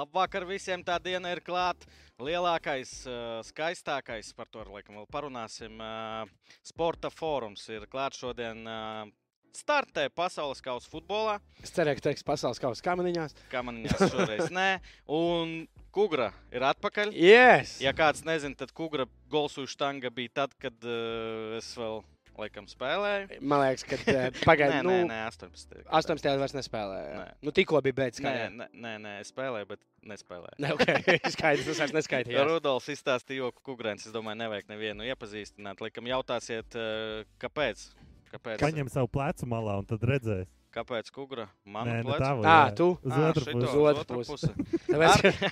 Labvakar visiem! Tā diena ir klāta. Lielākais, uh, skaistākais, par to laikam vēl parunāsim. Uh, sporta fórums ir klāts šodien. Uh, Startē pasaules kausa futbolā. Es cerēju, ka teiks pasaules kausa kamaniņās. Kamaniņās šoreiz nē. Un Kugra ir atpakaļ. Yes! Ja kāds nezina, tad Kugra golsu štanga bija tad, kad uh, es vēl laikam spēlēju. Man liekas, ka pagaidām, nē, nu, nē, nē, 18. 18. vairs nespēlēja. Nē. Nu, tikko bija beidzis Nē, nē, nē, nē, es spēlēju, bet nespēlēju. Nē, ok, skaidrs, tas vairs neskaitījās. Rudolfs izstāstīja joku kukurēns. Es domāju, nevajag nevienu iepazīstināt. Likam jautāsiet, eh, kāpēc? Kāpēc, Paņem savu plecu malā un tad redzēs. kāpēc kukura? Nē, Manu ne plecu? tavu. Ā, jā. tu? Uz Ā, otru pusi. Uz otru pusi. ka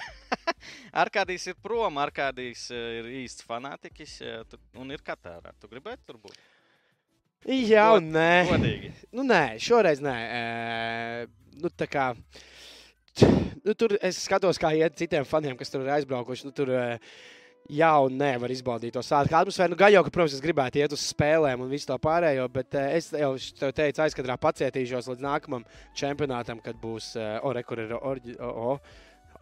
Arkādijs ir prom, Arkādijs eh, ir īsts fanātiķis eh, tu- un ir Katārā. Tu gribētu tur būt? Jā, un nē. Godīgi. Nu, nē, šoreiz nē. E, nu, tā kā, nu, tur es skatos, kā iet citiem faniem, kas tur ir aizbraukuši. Nu, tur, Jā, un nē, var izbaudīt to sāpju atmosfēru. Nu, gan jau, ka, protams, es gribētu iet uz spēlēm un visu to pārējo, bet es jau tev teicu, aizkadrā pacietīšos līdz nākamajam čempionātam, kad būs Ore, kur ir orģi. O, o,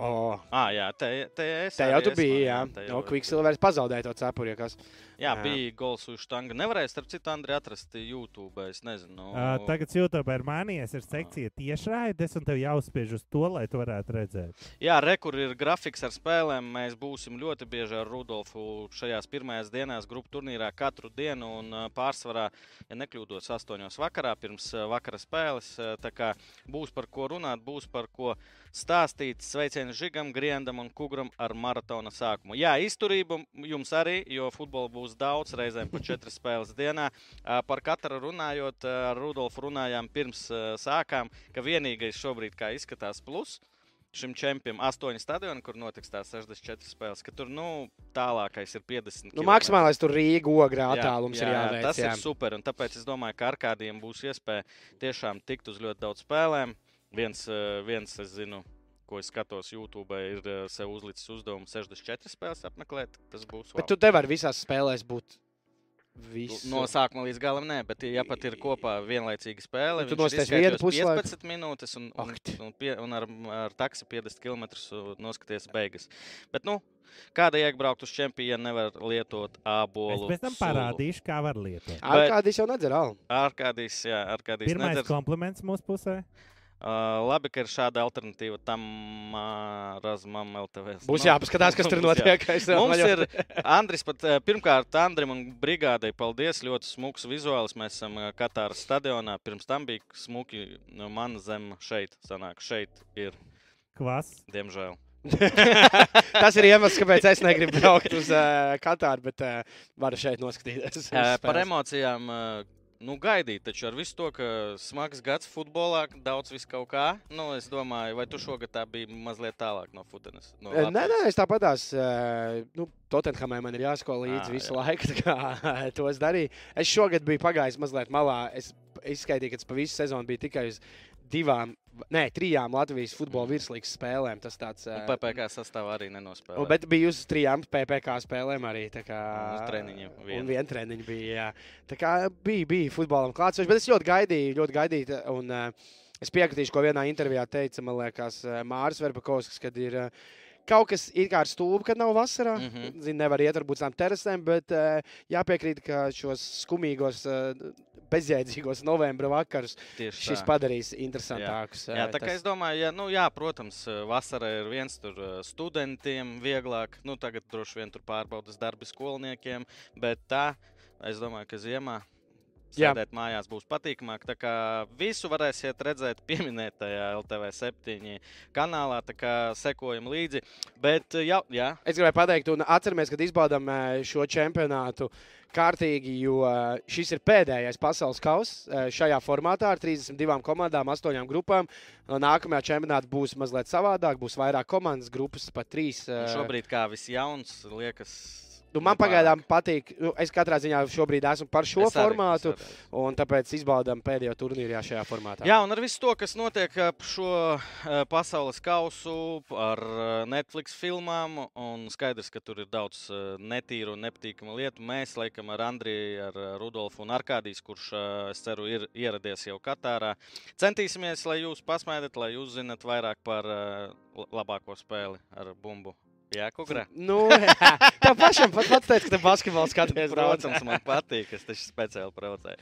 o. Ah, jā, te, te es. Te jau tu biji, jā. te No, jau- Quicksilvers pazaudēja to cepuri, kas. Jā, Jā. bija gols uz štanga. Nevarēja, starp citu, Andri atrast YouTube. Es nezinu. Uh, tagad YouTube ir mainījies, ir sekcija tiešraides, un tev jāuzspiež uz to, lai tu varētu redzēt. Jā, re, kur ir grafiks ar spēlēm. Mēs būsim ļoti bieži ar Rudolfu šajās pirmajās dienās, grupu turnīrā katru dienu. Un pārsvarā, ja nekļūdos, 8. vakarā pirms vakara spēles. Tā kā būs par ko runāt, būs par ko stāstīt. Sveicienu Žigam, Griendam un Kugram ar maratona sākumu. Jā, izturība jums arī, jo futbola būs daudz, reizēm pa četras spēles dienā. Par katru runājot, ar Rudolfu runājām pirms sākām, ka vienīgais šobrīd, kā izskatās, plus šim čempionam, astoņi stadioni, kur notiks tās 64 spēles, ka tur nu, tālākais ir 50. Nu, maksimālais tur Rīga ogrā attālums jā, ir jā, jāveic. Tas jā. ir super, un tāpēc es domāju, ka ar kādiem būs iespēja tiešām tikt uz ļoti daudz spēlēm. Viens, viens es zinu, ko es skatos YouTube, ir eh, sev uzlicis uzdevumu 64 spēles apmeklēt. Tas būs Bet wow. tu nevari visās spēlēs būt. Visu. No sākuma līdz galam nē, bet ja pat ir kopā vienlaicīga spēle, Tu viņš ir nosties izskaidrojis vienu puslaiku? 15 minūtes un, un, un, pie, un ar, ar taksi 50 km noskaties beigas. Bet, nu, kāda jēga braukt uz čempionu, ja nevar lietot Es ābolu? pēc tam parādīšu, kā var lietot. Ar kādīs jau nedzer almu. Ārkādīs, jā, ārkādīs. Pirmais nedzer. kompliments mūsu pusē. Uh, labi, ka ir šāda alternatīva tam uh, Razmam LTV. Būs Nu, jāpaskatās, kas tur jā. notiek. Vēl Mums ir Andris, pat, pirmkārt, Andrim un Brigādei paldies. Ļoti smuks vizuāls. Mēs esam Katāras stadionā. Pirms tam bija smuki. Nu, mana zeme šeit, sanāk, šeit ir, Kvas. diemžēl. Tas ir iemesls, kāpēc es negribu braukt uz uh, Katāru, bet uh, varu šeit noskatīties. uz Eh, Par emocijām. eh, Nu, gaidīt, taču ar visu to, ka smags gads futbolā, daudz vis kaut kā. Nu, es domāju, vai tu šogad tā bija mazliet tālāk no futenes? No Eh, Nē, Latvijas? nē, es tāpatās. Uh, nu, Tottenhamai man ir jāsako līdzi Ā, visu jā. laiku. Kā, to es darīju. Es šogad biju pagājis mazliet malā. Es izskaitīju, ka tas pa visu sezonu bija tikai uz divām, nē, trijām Latvijas futbola virslīgas spēlēm. Tas tāds. Uh, PPC sastāvā arī nenospēlēja. Bet bija uz trijām PPC spēlēm arī. Kā, uz treniņiem vienu. Un viena treniņa bija. Jā. Tā kā bija, bija futbolam klātsošs, bet es ļoti gaidīju, ļoti gaidīju. Un, uh, es piekritīšu, ko vienā intervijā teica, man liekas, Māris Verpakovskis, kad ir. Uh, Kaut kas ir kā ar stūri, kad nav vasarā. Mm. -hmm. Zinu, nevar iet varbūt uz tām terasēm, bet uh, jāpiekrīt, ka šos skumīgos, uh, bezjēdzīgos novembra vakarus Tieši šis tā. padarīs interesantākus. Jā, uh, tā kā es domāju, ja, nu, jā, protams, vasarā ir viens tur eh, studentiem vieglāk, nu, tagad droši vien tur pārbaudas darbi skolniekiem, bet tā, es domāju, ka ziemā. Jā. Sēdēt mājās būs patīkamāk. Tā kā visu varēsiet redzēt pieminētajā LTV 7 kanālā. Tā kā sekojam līdzi. Bet, eh, jā, jā Es gribēju pateikt, un atceramies, kad izbaudām eh, šo čempionātu kārtīgi, jo eh, šis ir pēdējais pasaules kausa eh, šajā formātā ar 32 komandām, 8 grupām. Nākamajā čempionātā būs mazliet savādāk, būs vairāk komandas grupas, pat trīs. un eh, šobrīd kā viss jauns, liekas, Nu, man Nu, pagaidām patīk. Nu, es katrā ziņā šobrīd esmu par šo Es arī, formātu, es arī. un tāpēc izbaudām pēdējo turnīru jā, šajā formātā. Jā, un ar visu to, kas notiek ap šo uh, pasaules kausu, ar uh, Netflix filmām, un skaidrs, ka tur ir daudz netīru un nepatīkamu lietu. Mēs, laikam, ar Andriju, ar Rudolfu un Arkādijas, kurš, es ceru, ir ieradies jau Katārā, centīsimies, lai jūs pasmaidat, lai jūs zinat vairāk par labāko spēli ar bumbu. Jā, Kugra. Nu, jā. Tev pašam pat pats teica, ka tu basketbolu skaties daudz. Protams, man patīk, es taču speciāli provocēju.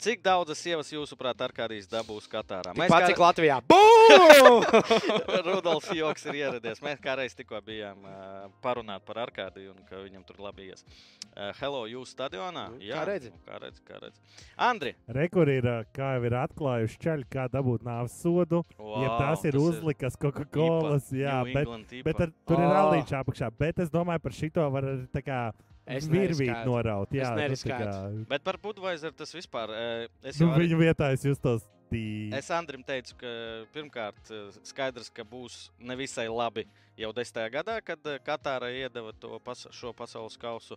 Cik daudzas sievas, jūsuprāt, Arkādijas dabūs Katārā? Pats cik Latvijā. Rudolfs Joks ir ieradies. Mēs kā reiz tikko bijām uh, parunāt par Arkādiju un ka viņam tur labi ies. Uh, hello, jūs stadionā? Nu, kā redzi. nu, Kā redzi, kā redzi. Andri, Rekur ir, kā jau ir atklājuši ceļu, kā dabūt nāves sodu. Wow, ja tās ir uzlikas Coca-Cola, jā, bet, bet ar, tur ir Oh. rallīčā apakšā. Bet es domāju, par šito var arī tā kā Es virvīt neriskētu. noraut. Es Jā, tā neriskētu. kā- Bet par Budveizeru tas vispār. Es Nu, jau arī, viņu vietā es justos tīri. es Andrim teicu, ka pirmkārt skaidrs, ka būs nevisai labi jau desmitajā gadā, kad Katāra iedeva to pas šo pasaules kausu.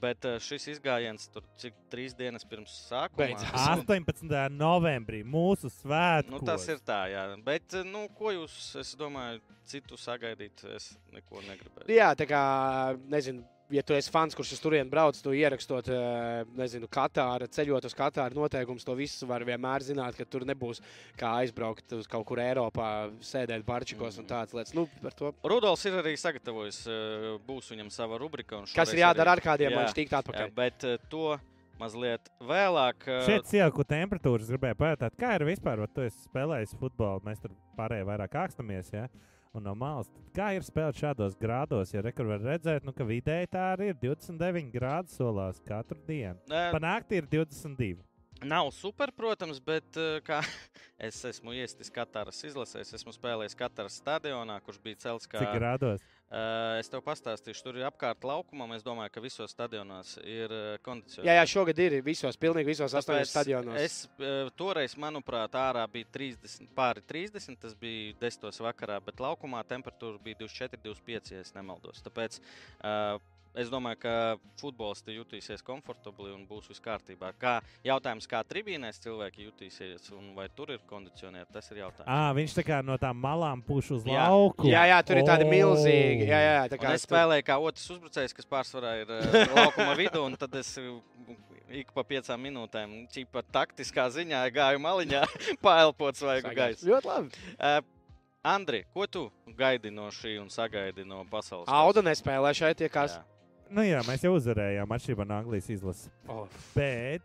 Bet šis izgājiens tur cik trīs dienas pirms sākuma. Beidzās. 18. novembrī mūsu svētku. Nu, tas ir tā, jā. Bet, nu, ko jūs, es domāju, citu sagaidīt, es neko negribēju. Jā, tā kā, nezinu, ja tu esi fans, kurš uz turieni brauc, tu ierakstot, eh, nezinu, Katāra, ceļot uz Katāru noteikumus, to visu var vienmēr zināt, ka tur nebūs kā aizbraukt uz kaut kur Eiropā, sēdēt barčikos un Mhm. tādas lietas. Nu, par to. Rudolfs ir arī sagatavojis, eh, būs viņam sava rubrika. un Kas ir jādara arī- ar kādiem, Jā, lai viņš tiktu jā, atpakaļ? Bet eh, to mazliet vēlāk. Šeit cielku temperatūras gribēju pajautāt, kā ir vispār, vai tu esi spēlējis futbolu, mēs tur pārējie vairāk ākstamies, ja? Un no malas, kā ir spēlēt šādos grādos, ja rekur var redzēt, nu, ka vidēji tā arī ir 29 grādi solās katru dienu. eh, Panākti ir 22. Nav super, protams, bet eh, kā es esmu iestis Katāras izlasēs, esmu spēlējis Katāras stadionā, kurš bija celts kā. Cik grādos? Es tev pastāstīšu, tur ir apkārt laukumam. Es domāju, ka visos stadionos ir kondicionēts. Jā, jā, šogad ir visos, pilnīgi visos astoņos stadionos. Es toreiz, manuprāt, ārā bija 30, pāri 30. Tas bija 10. vakarā, bet laukumā temperatūra bija 24, 25, ja es nemaldos. Tāpēc uh, es domāju, ka futbolisti jutīsies komfortabli un būs viss kārtībā. Kā jautājums, kā tribīnēs cilvēki jutīsies un vai tur ir kondicionēti, tas ir jautājums. À, viņš tā kā no tām malām puš uz Jā. lauku. Jā, jā, tur ir tādi milzīgi. Jā, jā, tā Un kā es spēlēju kā otrs uzbrucējs, kas pārsvarā ir laukuma vidū, un tad es ik pa piecām minūtēm, ķipa taktiskā ziņā, gāju maliņā, paelpot svaigu gaisu. Ļoti labi. Uh, Andri, ko tu gaidi no šī un sagaidi no pasaules? Auda nespēlē šeit, tie kas. Jā. Nu jā, mēs jau uzvarējām atšķirībā no Anglijas izlases. Oh. Bet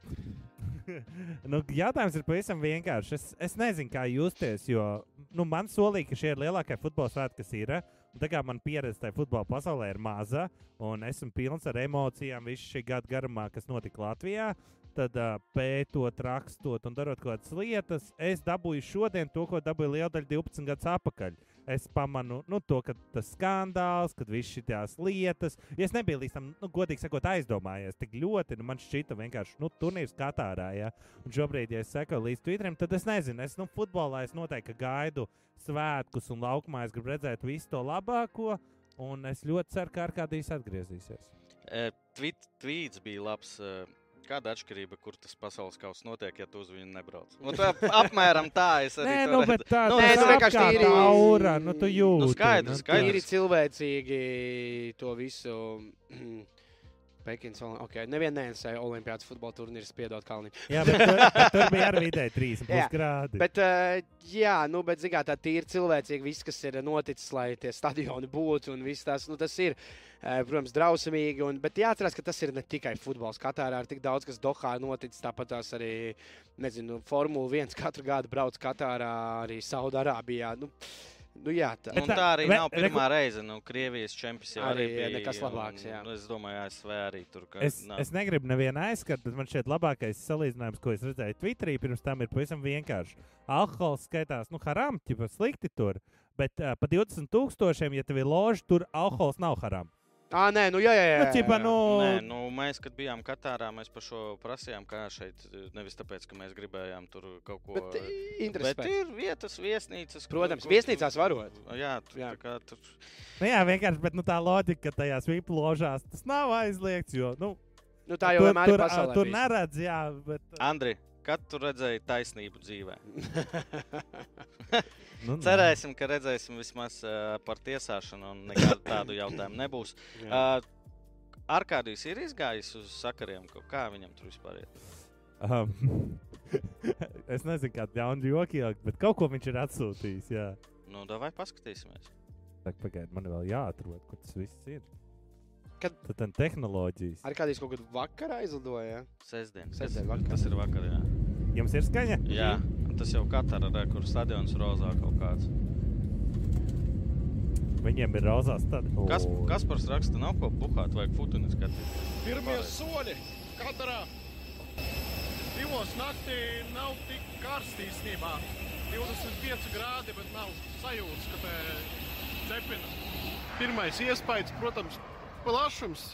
nu, jautājums ir pavisam vienkāršs. Es, es nezinu, kā justies, jo nu, man solīja, ka šie ir lielākie futbola svētki, kas ir. Tā kā man pieredze tajā futbola pasaulē ir maza, un esmu pilns ar emocijām visu šī gada garumā, kas notika Latvijā, tad uh, pētot, rakstot un darot kaut kādas lietas, es dabūju šodien to, ko dabūju liela daļa 12 gadus atpakaļ. Es pamanu nu, to, ka tas skandāls, kad visas šīs lietas, ja es nebiju līdz tam, nu, godīgi sakot, aizdomājies tik ļoti, nu, man šķita vienkārši, nu, turnīrs Katārā, ja. Un šobrīd, ja es sekoju līdz Twitterim, tad es nezinu, es, nu, futbolā es noteikti gaidu svētkus un laukumā es gribu redzēt visu to labāko, un es ļoti ceru, ka Arkādijas atgriezīsies. Uh, tvit, tvīts bija labs. Uh, Kāda atšķirība, kur tas pasaules kausa notiek, ja tu uz viņu nebrauc? Nu, tā, apmēram tā es arī Nē, to nu, bet tā Nu, nē, nu, vienkārši tīri- aura, nu, tu jūti. skaidrs, nu, skaidrs. Tīri cilvēcīgi to visu. Pekins, ok, nevienu nēsēju Olimpijas futbola turnīrus, piedod Kalniņu. Jā, bet bet tur bija arī vidēji 3 Jā, grādi. Bet, uh, jā, nu, bet, mērā, tā tīri cilvēcīgi viss, kas ir noticis, lai tie stadioni būtu, un viss tas, nu, tas ir, uh, protams, drausmīgi. Un, bet jāatcerās, ka tas ir ne tikai futbols. Katārā ir tik daudz, kas Dohā noticis, tāpat tās arī, nezinu, Formula 1 katru gadu brauc Katārā, arī Saudārābijā. Nu, nu, jā, tā. Nu, Bet tā- tā arī ve- nav pirmā reize. Nu, Krievijas čempions jau arī, bija nekas un, labāks, jā. nu, Es domāju, ASV arī tur. Ka, Es, nav. es negribu nevienu aizskart, bet man šķiet, labākais salīdzinājums, ko es redzēju Twitterī, pirms tam ir pavisam vienkārši. Alkohols skaitās, nu, haram, ķipa slikti tur, bet uh, pa 20 tūkstošiem, ja tev ir loža, tur alkohols nav haram. Ah, nē, nu jā, jā, jā. Nu, ķipa, jā. nu, Nē, nu, mēs, kad bijām Katārā, mēs par šo prasījām, kā šeit. Nevis tāpēc, ka mēs gribējām tur kaut ko Bet Bet interesanti. ir vietas, viesnīcas. Protams, kur- viesnīcās varot. Jā, tur, Jā. jā. Kā, tur nu, jā, vienkārši, bet nu, tā loģika, ka tajās VIP ložās tas nav aizliegts, jo, nu, Nu, tā jau tur, vienmēr ir tur, pasaulē. tur neredz, jā, bet. Andri, kad tu redzēji taisnību dzīvē? Nu, nē. Cerēsim, ka redzēsim vismaz uh, par tiesāšanu, un nekādu tādu jautājumu nebūs. Uh, Arkādijs ir izgājis uz sakariem, kaut kā viņam tur vispār ir. Um, es nezinu, kāda jauna joki, bet kaut ko viņš ir atsūtījis. Jā, Nu, vai paskatīsimies. tā pagaidiet, man vēl jāatrod, kur tas viss ir. Kad- Tad tam tehnoloģijas. Ar kādīs kaut kādā vakarā aizlidoja. Sestdien. Sestdien Tas- vakarā. Tas ir vakar. Jā, Jums ir skaņa? jā un tas jau Katarā ir, kur stadions rozā kaut kāds. Viņiem ir rozās tad. Kas. Kaspars raksta, nav ko buhāt, vajag futuni skatīties. Pirmie soļi katrā divos naktī nav tik karsti īstenībā. 25 grādi, bet nav sajūtas, ka te cepina. Pirmais iespējas, protams, plašums.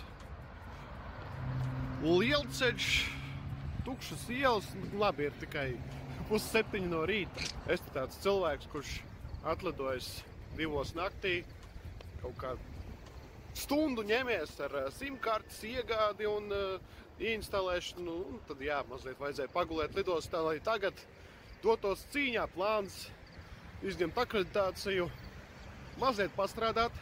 Lielceļš, tukšas ielas, labi, ir tikai pusseptiņi no rīta. Es esmu tāds cilvēks, kurš atlidojas divos naktī, kaut kādā stundu ņemies ar uh, simtkartes iegādi un uh, instalēšanu. Nu, un tad, jā, mazliet vajadzēja pagulēt lidostā, lai tagad dotos cīņā. Plāns izņemt akreditāciju, mazliet pastrādāt,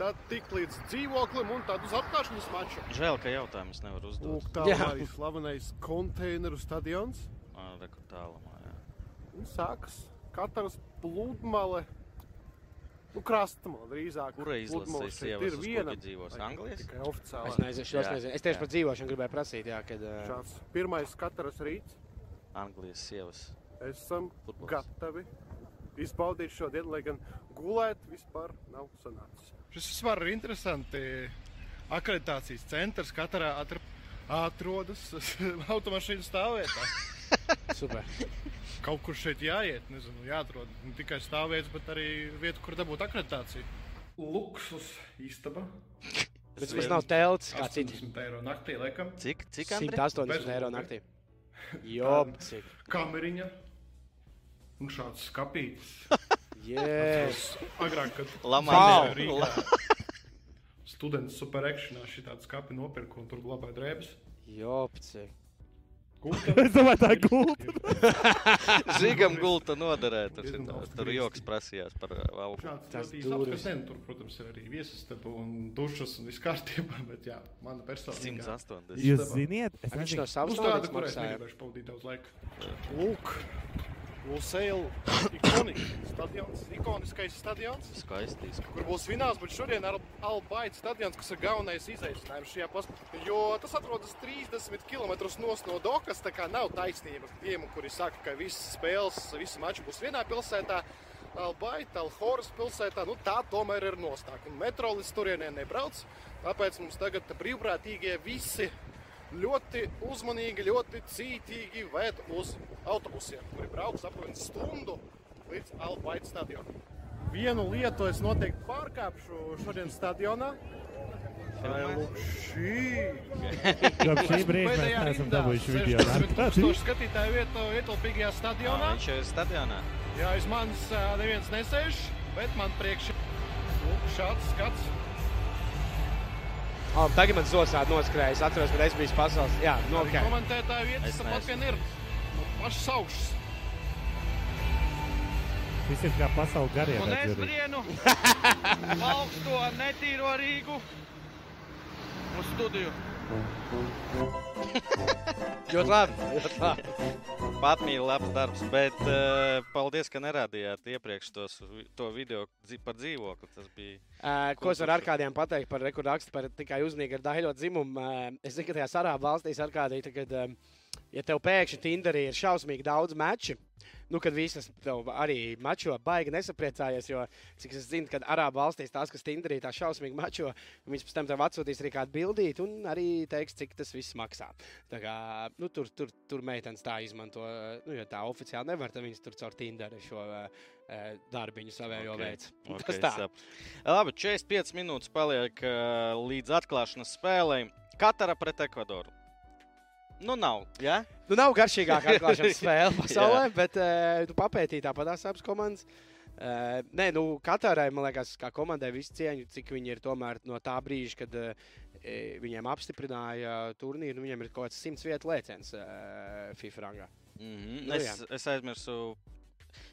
tad tikt līdz dzīvoklim un tad uz apkārtnes maču. Žēl, ka jautājumus nevar uzdot. Lūk, tā Jā. arī slavenais konteineru stadions. Rekur tālumā. Jā. Un sākas katrs pludmale. Nu, krastmale drīzāk. Kura Pludmale izlases šeit sievas ir viena. dzīvos? Anglijas? Tikai oficiāli. Es nezinu, šos nezinu. Es tieši jā. par dzīvošanu gribēju prasīt, jā, kad. Uh, Šāds pirmais katrs rīts. Anglijas sievas. Esam Futbols. gatavi izbaudīt šo dienu, lai gan gulēt vispār nav sanācis. Šis vispār ir interesanti. Akreditācijas centrs katrā atrodas automašīnu stāvvietā. Super. Kaut kur šeit jāiet, nezinu, jāatrod ne tikai stāvvietas, bet arī vieta, kur dabūt akreditāciju. Luksus istaba. Bet tas nav telts kā citi. 80 eiro naktī, laikam. Cik? Cik Andri? 180 Bez eiro naktī. Jo, cik. Kameriņa. Un šāds skapītis. Yes. Agrāk, kad Lamā. Students superekšanā šī tāda skati nopirka un tur glabāja drēbes. Jo, cik. Gulta. Es domāju, tā ir gulta. Žigam gulta noderē. Tur, tur joks prasījās par. Šāds Tas. Ne, Tur, protams, ir arī viesistaba un dušas un viss kārtībā, bet jā, mana personīgā. 180. Jūs ziniet, es Viņš no savas Uz tādu, naudas kur es maksāja. negribēšu pavadīt daudz laika. Lūk, Ikonisks stadions, ikoniskais stadions. Skaistīs. kur būs vināls, bet šodien ir Albaits stadions, kas ir galvenais izaicinājums šajā pasaulē. Jo tas atrodas 30 km no Dokas, tā kā nav taisnība tiem, kuri saka, ka visas spēles, visi mači būs vienā pilsētā. Albaita, Alhoras pilsētā, nu tā tomēr ir nostāk. Un metro līdz turienei nebrauc, tāpēc mums tagad brīvprātīgie visi ļoti uzmanīgi, ļoti cītīgi ved uz autobusiem, kuri brauks apmēram stundu līdz Albaita stadionam. Vienu lietu es noteikti pārkāpšu šodien stadionā. Ir. Kopš šī brīža mēs neesam dabūjuši video. 6000 skatītāju vietu ietilpīgajā Jā, stadionā. viņš ir stadionā. Jā, aiz manis neviens nesēž, bet man priekšā šāds skats. Oh, tagad man zosādi noskrēja. Es atceros, kad es biju pasaules. Jā, nu, Arī ok. Komentētāju vietas tāpat vien ir. Nu, Pašas augšas. Viss ir kā pasaules garie. Un es brienu augsto netīro Rīgu uz studiju. Ļoti labi. Ļoti labi. Patmīļa labs darbs, bet uh, paldies, ka nerādījāt iepriekš tos, to video dzi- par dzīvokli. Tas bija Uh, ko es varu ar kādiem pateikt par rekordu rakstu par tikai uzmanīgu ar daļo dzimumu? Uh, es zinu, ka tajās arābu valstīs ar kādiem, kad uh, ja tev pēkšņi Tinderī ir šausmīgi daudz meču, nu, kad visas tev arī mačo, baigi nesapriecājies, jo, cik es zinu, kad Arābu valstīs tās, kas Tinderī tā šausmīgi mačo, viņas pēc tam tev atsūtīs arī kādu bildīti un arī teiks, cik tas viss maksā. Tā kā, nu, tur, tur, tur meitenes tā izmanto, nu, jo tā oficiāli nevar, tad viņas tur caur Tinderu šo uh, darbiņu savējo Ok, veids. ok, Tas tā. sap. Labi, 45 minūtes paliek uh, līdz atklāšanas spēlei. Katara pret Ekvadoru. Nu, nav. Ja? Nu, nav garšīgākā atklāšanas spēle pasaulē, bet uh, nu, papētīt tāpat abas komandas. Uh, nē, nu, Katarai, man liekas, kā komandai visu cieņu, cik viņi ir tomēr no tā brīža, kad uh, viņiem apstiprināja turnīru, nu, viņiem ir kaut kāds simts vietu lēciens uh, FIFA rangā. Mm -hmm. Nu, es, es aizmirsu.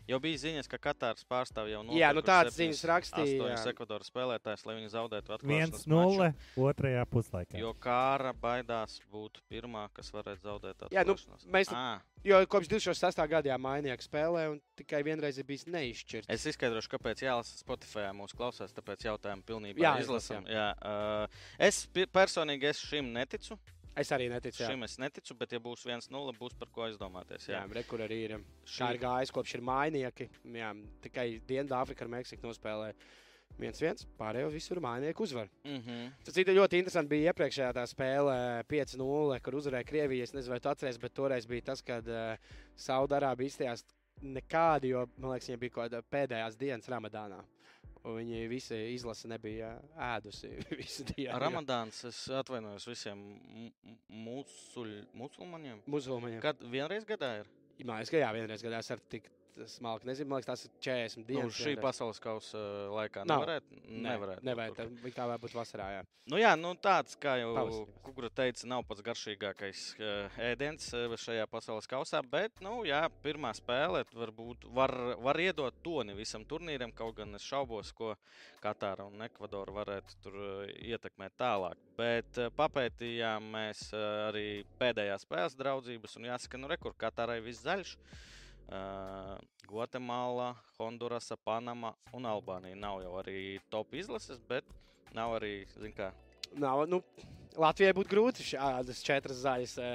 Jau bija ziņas, ka Katāras pārstāvja jau Jā, nu, tādas ziņas rakstīja, astoņus jā. Ekvadoras spēlētājus, lai viņi zaudētu atklāšanas 1-0 otrajā puslaikā. Jo Kāra baidās būt pirmā, kas varētu zaudēt Jā, nu, atklāšanos. mēs- Ā, Jo kopš 2006. gada jā, mainījās spēlē, un tikai vienreiz ir bijis neizšķirts. Es izskaidrošu, kāpēc jālasa Spotify mūsu klausās, tāpēc jautājumu pilnībā Jā, izlasām. Jā, uh, es personīgi es šim neticu. Es arī neticu. Jā, Šim es neticu, bet ja būs 1-0, būs par ko aizdomāties. jā Jā. rekur arī ir. Šī- Kā ir gājis, kopš ir mainieki. Jā, tikai Dienvidāfrika ar Meksiku nospēlēja 1-1. Pārējo visur mainieku uzvar. Mhm. Tas cita ļoti interesanti bija iepriekšējā tā spēlē 5-0, kur uzvarēja Krievija. Es nezinu, vai tu atceries, bet toreiz bija tas, kad uh, Saudārābija izstājās nekādi, jo, man liekas, viņiem bija kaut kāda pēdējās dienas Ramadānā. Viņi visi izlase nebija ēdusi visu dienu. Ramadāns, es atvainojos visiem musulmaņiem. Musulmaņiem. Kad vienreiz gadā ir? Ka jā, vienreiz gadā es ar tik smalki nezinu. Man liekas, tas ir 40 Nu, dienas. šī vienreiz. pasaules kausa uh, laikā Nav. nevarētu. Nevarētu. Nevarētu. Tur. tā- varētu būt vasarā. Jā. Nu, jā, nu, tāds, kā jau. Kukura teica, nav pats garšīgākais uh, ēdiens uh, šajā pasaules kausā. Bet, nu, jā, pirmā spēle varbūt var, var iedot toni visam turnīram. Kaut gan es šaubos, ko Katāra un Ekvadora varētu tur ietekmēt tālāk. Bet uh, papētījām mēs uh, arī pēdējās spēles draudzības. Un jāsaka, nu, rekur, Katārai viss zaļš. Uh, Gvatemala, Hondurasa, Panama un Albānija nav jau arī top izlases, bet nav arī, zin kā, Nav, nu, Latvijai būtu grūti šādas četras zaļas e,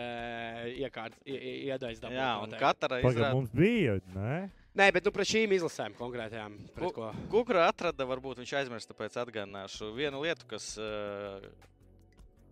iekārtas, iedaļas dabūt. Jā, un katra izrāda. mums bija, ne? Nē, bet nu, pret šīm izlasēm konkrētajām. Kukra atrada, varbūt viņš aizmirst, tāpēc atgādināšu vienu lietu, kas, eh,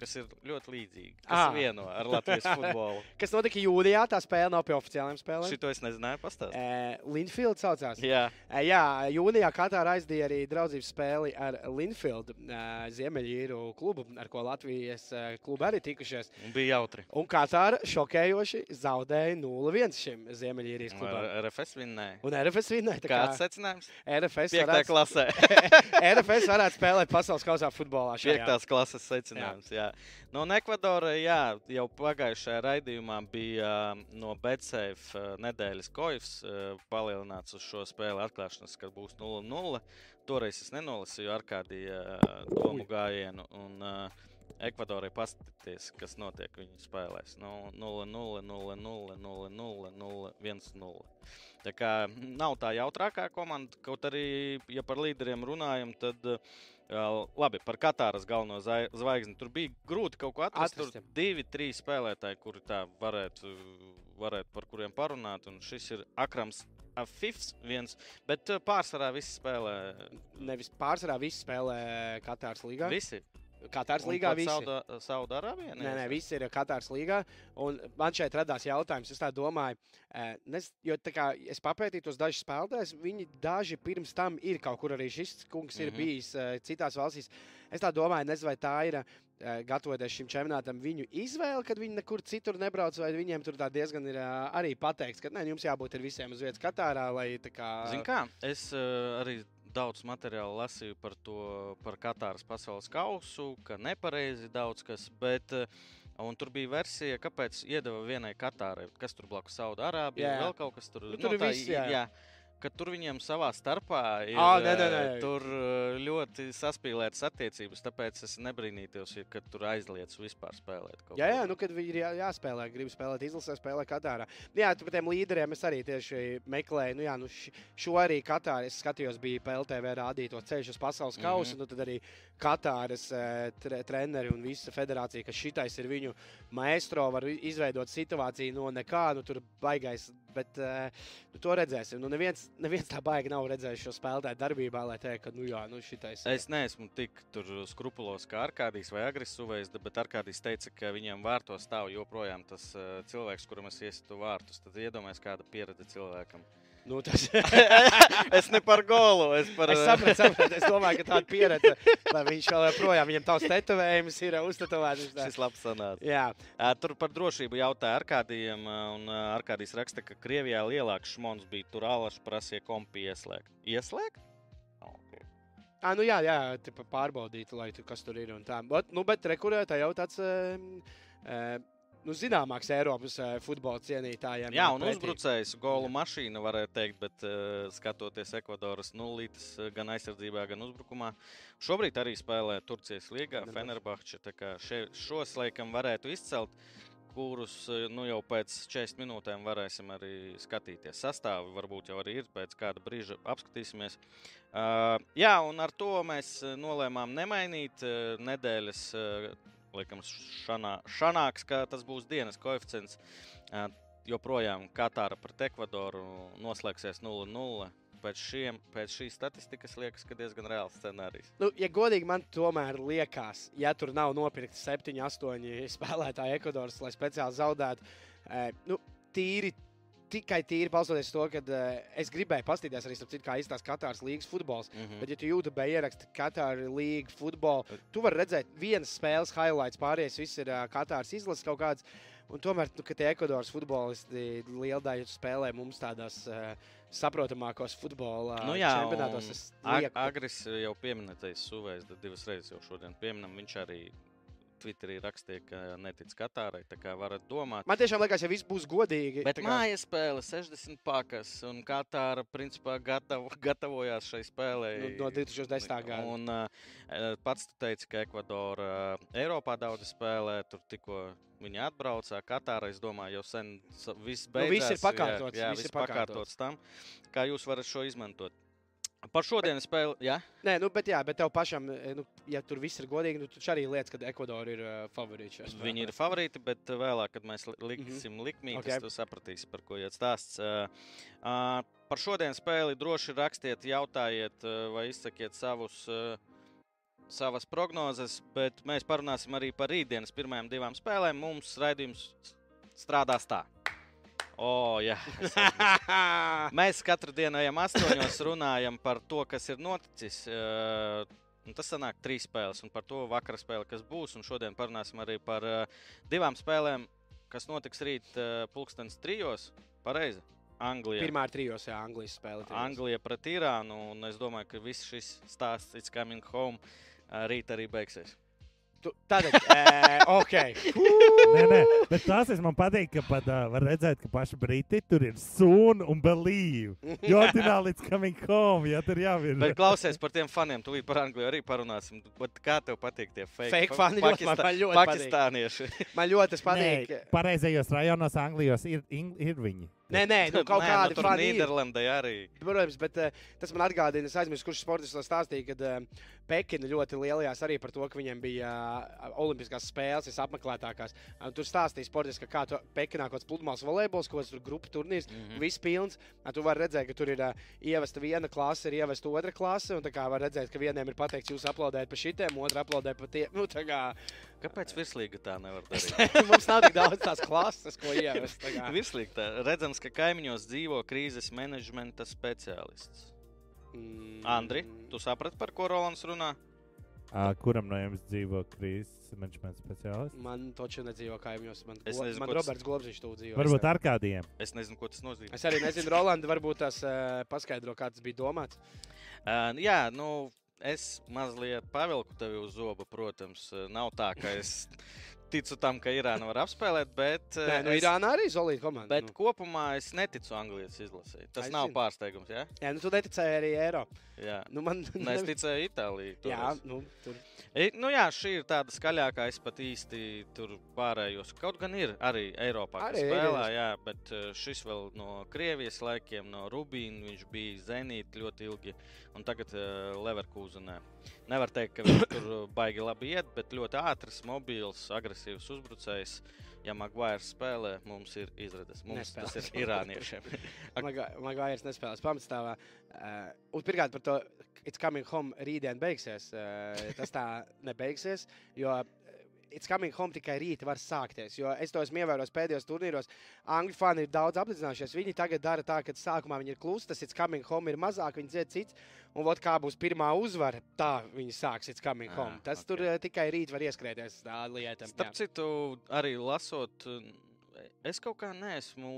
kas ir ļoti līdzīga. Kas Ā. vieno ar Latvijas futbolu. Kas notika jūlijā? Tā spēle nav pie oficiālajām spēlēm. Šito es nezināju, pastāstīt. E, Linfield saucās. Jā, E, jā, jūnijā Katāra aizdīja arī draudzības spēli ar Linfield, e, Ziemeļīru klubu, ar ko Latvijas e, klubi arī tikušies. un bija jautri. Un Katāra šokējoši zaudēja 0-1 šim Ziemeļīrijas klubam. Ar RFS vinnēja. Un RFS vinnēja. tā Kāds kā secinājums? RFS Piektā varētu, klasē. RFS varētu spēlēt pasaules kausā futbolā. šajā. Piektās klases secinājums. Jā. No Ekvadora jā, jau pagājušajā raidījumā bija ā, no Betsafe ā, nedēļas koifs ā, palielināts uz šo spēli atklāšanas, kad būs 0-0. Toreiz es nenolasīju ar kādiem domu gājienu. Un, Ekvadorai paskatīties, kas notiek viņu spēlēs. Nu, 0-0, 0-0, 0-0, 0-1-0. Tā kā nav tā jautrākā komanda, kaut arī, ja par līderiem runājam, tad uh, labi, par Katāras galveno zvaigzni tur bija grūti kaut ko atrast. Atrast, Tur jā. divi, trīs spēlētāji, kuri tā varētu, varētu par kuriem parunāt, un šis ir Akrams. Fifs viens, bet pārsvarā visi spēlē. Nevis pārsvarā visi spēlē Katāras līgā. Visi. Katāras līgā pat visi. Sauda- Saudārābija? Nē, nē, viss ir Katāras līgā. Un man šeit radās jautājums, es tā domāju, eh, nes, jo tā kā es papētīju tos dažus spēlētājus, viņi daži pirms tam ir kaut kur arī šis kungs ir Mhm. bijis eh, citās valstīs. Es tā domāju, nezinu, vai tā ir. eh, Gatavoties šim čempionātam, viņu izvēle, kad viņi nekur citur nebrauc, vai viņiem tur tā diezgan ir arī pateikts, ka nē, jums jābūt ir visiem uz vietas Katārā, lai tā kā. Zini, kā es arī daudz materiālu lasīju par to, par Katāras pasaules kausu, ka nepareizi daudz kas, bet un tur bija versija, kāpēc iedeva vienai Katārai, kas tur blakus Saudārābija, Jā. vēl kaut kas tur. Nu, tur ir tā, viss, jā. jā. Ka tur viņiem savā starpā ir Ā, nē, nē, nē. Tur ļoti saspīlētas attiecības, tāpēc es nebrīnītos, ja, ka tur aizliedz vispār spēlēt. Jā, jā, nu, kad viņi ir jā, jāspēlē, gribu spēlēt izlasē, spēlē Katārā. Nu, jā, par tiem līderiem es arī tieši meklēju. Nu, jā, nu, šo arī Katārā es skatījos, bija PLTV rādīto ceļš uz pasaules kausu. Mm Mhm. -hmm. nu, tad arī Katāras tre, treneri un visa federācija, ka šitais ir viņu maestro, var izveidot situāciju no nekā. Nu, tur baigais, bet nu, to redzēsim. Nu, neviens, neviens tā baigi nav redzējis šo spēlētāju darbībā, lai teiktu, ka, nu, jā, nu, šitais. Es neesmu tik skrupulos kā Arkādijs vai Agresīvais, bet Arkādijs teica, ka viņiem vārtos stāv joprojām tas uh, cilvēks, kuram es iesitu vārtus. Tad iedomājieties, kāda pieredze cilvēkam. Nu, tas... es ne par golu, es par Es saprotu, saprotu. Es domāju, ka tāda pieredze, lai viņš vēl joprojām viņam tavs tetovējums ir uztetovēts. Šis labs sanāca. Jā, Ā, Tur par drošību jautāja Arkādijam, ā, un Arkādijs raksta, ka Krievijā lielāks šmons bija tur alaši prasīja kompi ieslēgt. Ieslēgt? Okay. à, nu jā, jā pārbaudīt, lai tu kas tur ir un tā. Bet, nu, bet rekurētā jau tāds. Um, um, Nu, zināmāks Eiropas uh, futbola cienītājiem. Jā, un pretī. uzbrucējs golu mašīna, varētu teikt, bet uh, skatoties Ekvadoras nulītes uh, gan aizsardzībā, gan uzbrukumā. Šobrīd arī spēlē Turcijas līgā, Fenerbahče. Šos laikam varētu izcelt, kurus nu, jau pēc 40 minūtēm varēsim arī skatīties. Sastāvi varbūt jau arī ir, pēc kāda brīža apskatīsimies. Uh, jā, un ar to mēs nolēmām nemainīt uh, nedēļas. Uh, Likam, šanā, šanāks, ka tas būs dienas koeficients. Joprojām Katāra pret Ekvadoru noslēgsies 0-0. Pēc, šiem, pēc šīs statistikas liekas, ka diezgan reāls scenārijs. Nu, ja godīgi man tomēr liekas, ja tur nav nopirkti 7, 8 spēlētāji Ekvadoras, lai speciāli zaudētu, eh, nu, tīri. Tikai tīri balstoties to, ka uh, es gribēju paskatīties arī, citu, kā izskatās Katāras līnijas futbols. Mm -hmm. Bet, ja tu YouTube ieraksti Katāras līniju futbolu, tu vari redzēt vienas spēles highlights, pārējais viss ir uh, Katāras izlases kaut kāds. Un tomēr, nu, kad Ekvadoras futbolisti liela daļa spēlē mums tādās uh, saprotamākos futbola Nu, jā, čempionātos, un es Ag Agris jau pieminētais suvēs, tad divas reizes jau šodien pieminam. Viņš arī Twitterī rakstīja, ka netic Katārai. Tā kā varat domāt. Man tiešām liekas, ja viss būs godīgi. Bet kā- mājas spēle 60 pakas, un Katāra principā gatavo, gatavojās šai spēlei. Nu, no 2010. gada. Un uh, pats tu teici, ka Ekvadora uh, Eiropā daudz spēlē, tur tikko viņi atbraucā. Katāra, es domāju, jau sen viss Nu, viss ir beidzās. pakārtots, Jā, jā viss viss ir pakārtots. pakārtots tam, kā jūs varat šo izmantot. Par šodienas spēli, jā. Nē, nu, bet, jā, bet tev pašam, eh, nu, ja tur viss ir godīgi, nu, tad arī liekas, ka Ekvadora ir uh, šajā spēlē. Viņi ir favorīti, bet uh, vēlāk, kad mēs li- liksim mm -hmm. likmīgus, Ok. okay. tu sapratīsi, par ko iet stāsts. Uh, uh, par šodienas spēli droši rakstiet, jautājiet uh, vai izsakiet savus. Uh, Savas prognozes, bet mēs parunāsim arī par rītdienas pirmajām divām spēlēm. Mums raidījums strādās tā. O, jā. Mēs katru dienu ejam astoņos, runājam par to, kas ir noticis. Un tas sanāk trīs spēles, un par to vakara spēli, kas būs. Un šodien parunāsim arī par divām spēlēm, kas notiks rīt pulkstenes trijos. Pareizi. Anglija. Pirmā ir trijos, jā, Anglijas spēle. trijos. Anglija pret Irānu, un es domāju, ka viss šis stāsts, It's coming home, rīt arī beigsies. Tu, tātad, e, ok. Nē, nē, bet tas es man patīk, ka pat uh, var redzēt, ka paši briti tur ir soon un believe. Jo ordināli it's coming home, ja tur jau ir. Bet klausies par tiem faniem, tu par Angliju arī parunāsim. Bet kā tev patīk tie fake, Fake fani ļoti man- Pakistā- man ļoti patīk. pakistānieši? Man ļoti tas patīk. Nē, pareizajos rajonos Anglijos ir, ir, ir viņi. Nē, nē, nu, kaut Nē, kādi tur fani. ir. Nīderlandē arī. Protams, bet uh, tas man atgādina, es aizmirsu, kurš sportists to stāstīja, kad uh, Pekina ļoti lielajās arī par to, ka viņiem bija uh, Olimpiskās spēles, visapmeklētākās. Uh, tur stāstīja sportists, ka kā tu Pekinā kaut kāds pludmales volejbols, kaut kāds tur grupu turnīrs, mm. -hmm. viss pilns. Uh, tu vari redzēt, ka tur ir uh, ievesta viena klase, ir ievesta otra klase, un tā kā var redzēt, ka vieniem ir pateikts, jūs aplaudējat par šitiem, otru aplaudē par tiem. Nu, Kāpēc virslīga tā nevar darīt? mums nav tik daudz tās klases, ko ievest. Virslīgi tā. Redzams, ka kaimiņos dzīvo krīzes menedžmenta speciālists. Mm, Andri, tu saprati, par ko Rolands runā? Uh, kuram no jums dzīvo krīzes menedžmenta speciālists? Man taču nedzīvo kaimiņos. Man, Es nezinu, man ko tas- Roberts Globs tur dzīvo. Varbūt ar kādiem. Es nezinu, ko tas nozīmē. Es arī nezinu, Rolanda, varbūt tas uh, paskaidro, kā tas bija domāts. Uh, jā, nu, es mazliet pavilku tevi uz zobu, protams. Nav tā, ka es ticu tam, ka Irāna var apspēlēt, bet, Nē, nu, es, Irānā arī solīta komanda. bet nu. kopumā es neticu Anglijas izlasē. Tas Es nav pārsteigums. Ja? Jā, nu, tu neticēji arī eiro. Jā. Nu, man, Nē, es ticēju Itālijai. Jā, nu, tur. E, nu jā, šī ir tāda skaļākā. Es pat īsti tur pārējos. Kaut gan ir arī Eiropā, kas Arī spēlē, ir. jā, bet eh, šis vēl no Krievijas laikiem, no Rubīna. Viņš bija Zenīt ļoti ilgi, un tagad uh, Leverkusenē. Nevar teikt, ka viņš tur baigi labi iet, bet ļoti ātrs, mobils, agresīvs uzbrucējs. Ja Maguires spēlē, mums ir izredzes. Mums Nespēlēs. tas ir irāniešiem. Magājas nespēlēs pamatstāvā. Uh, pirmkārt par to, it's coming home rītdien beigsies. Uh, tas tā nebeigsies, jo it's coming home tikai rīt var sākties. Jo es to esmu ievērojis pēdējos turnīros. Angļu fani ir daudz apzinājušies. Viņi tagad dara tā, ka sākumā viņi ir klusi, tas it's coming home ir mazāk, viņi dzied cits. Un vot kā būs pirmā uzvara, tā viņi sāks it's coming home. Ah, Tas ok. tur uh, tikai rīt var ieskrēties tā lieta. Starp citu, arī lasot, es kaut kā neesmu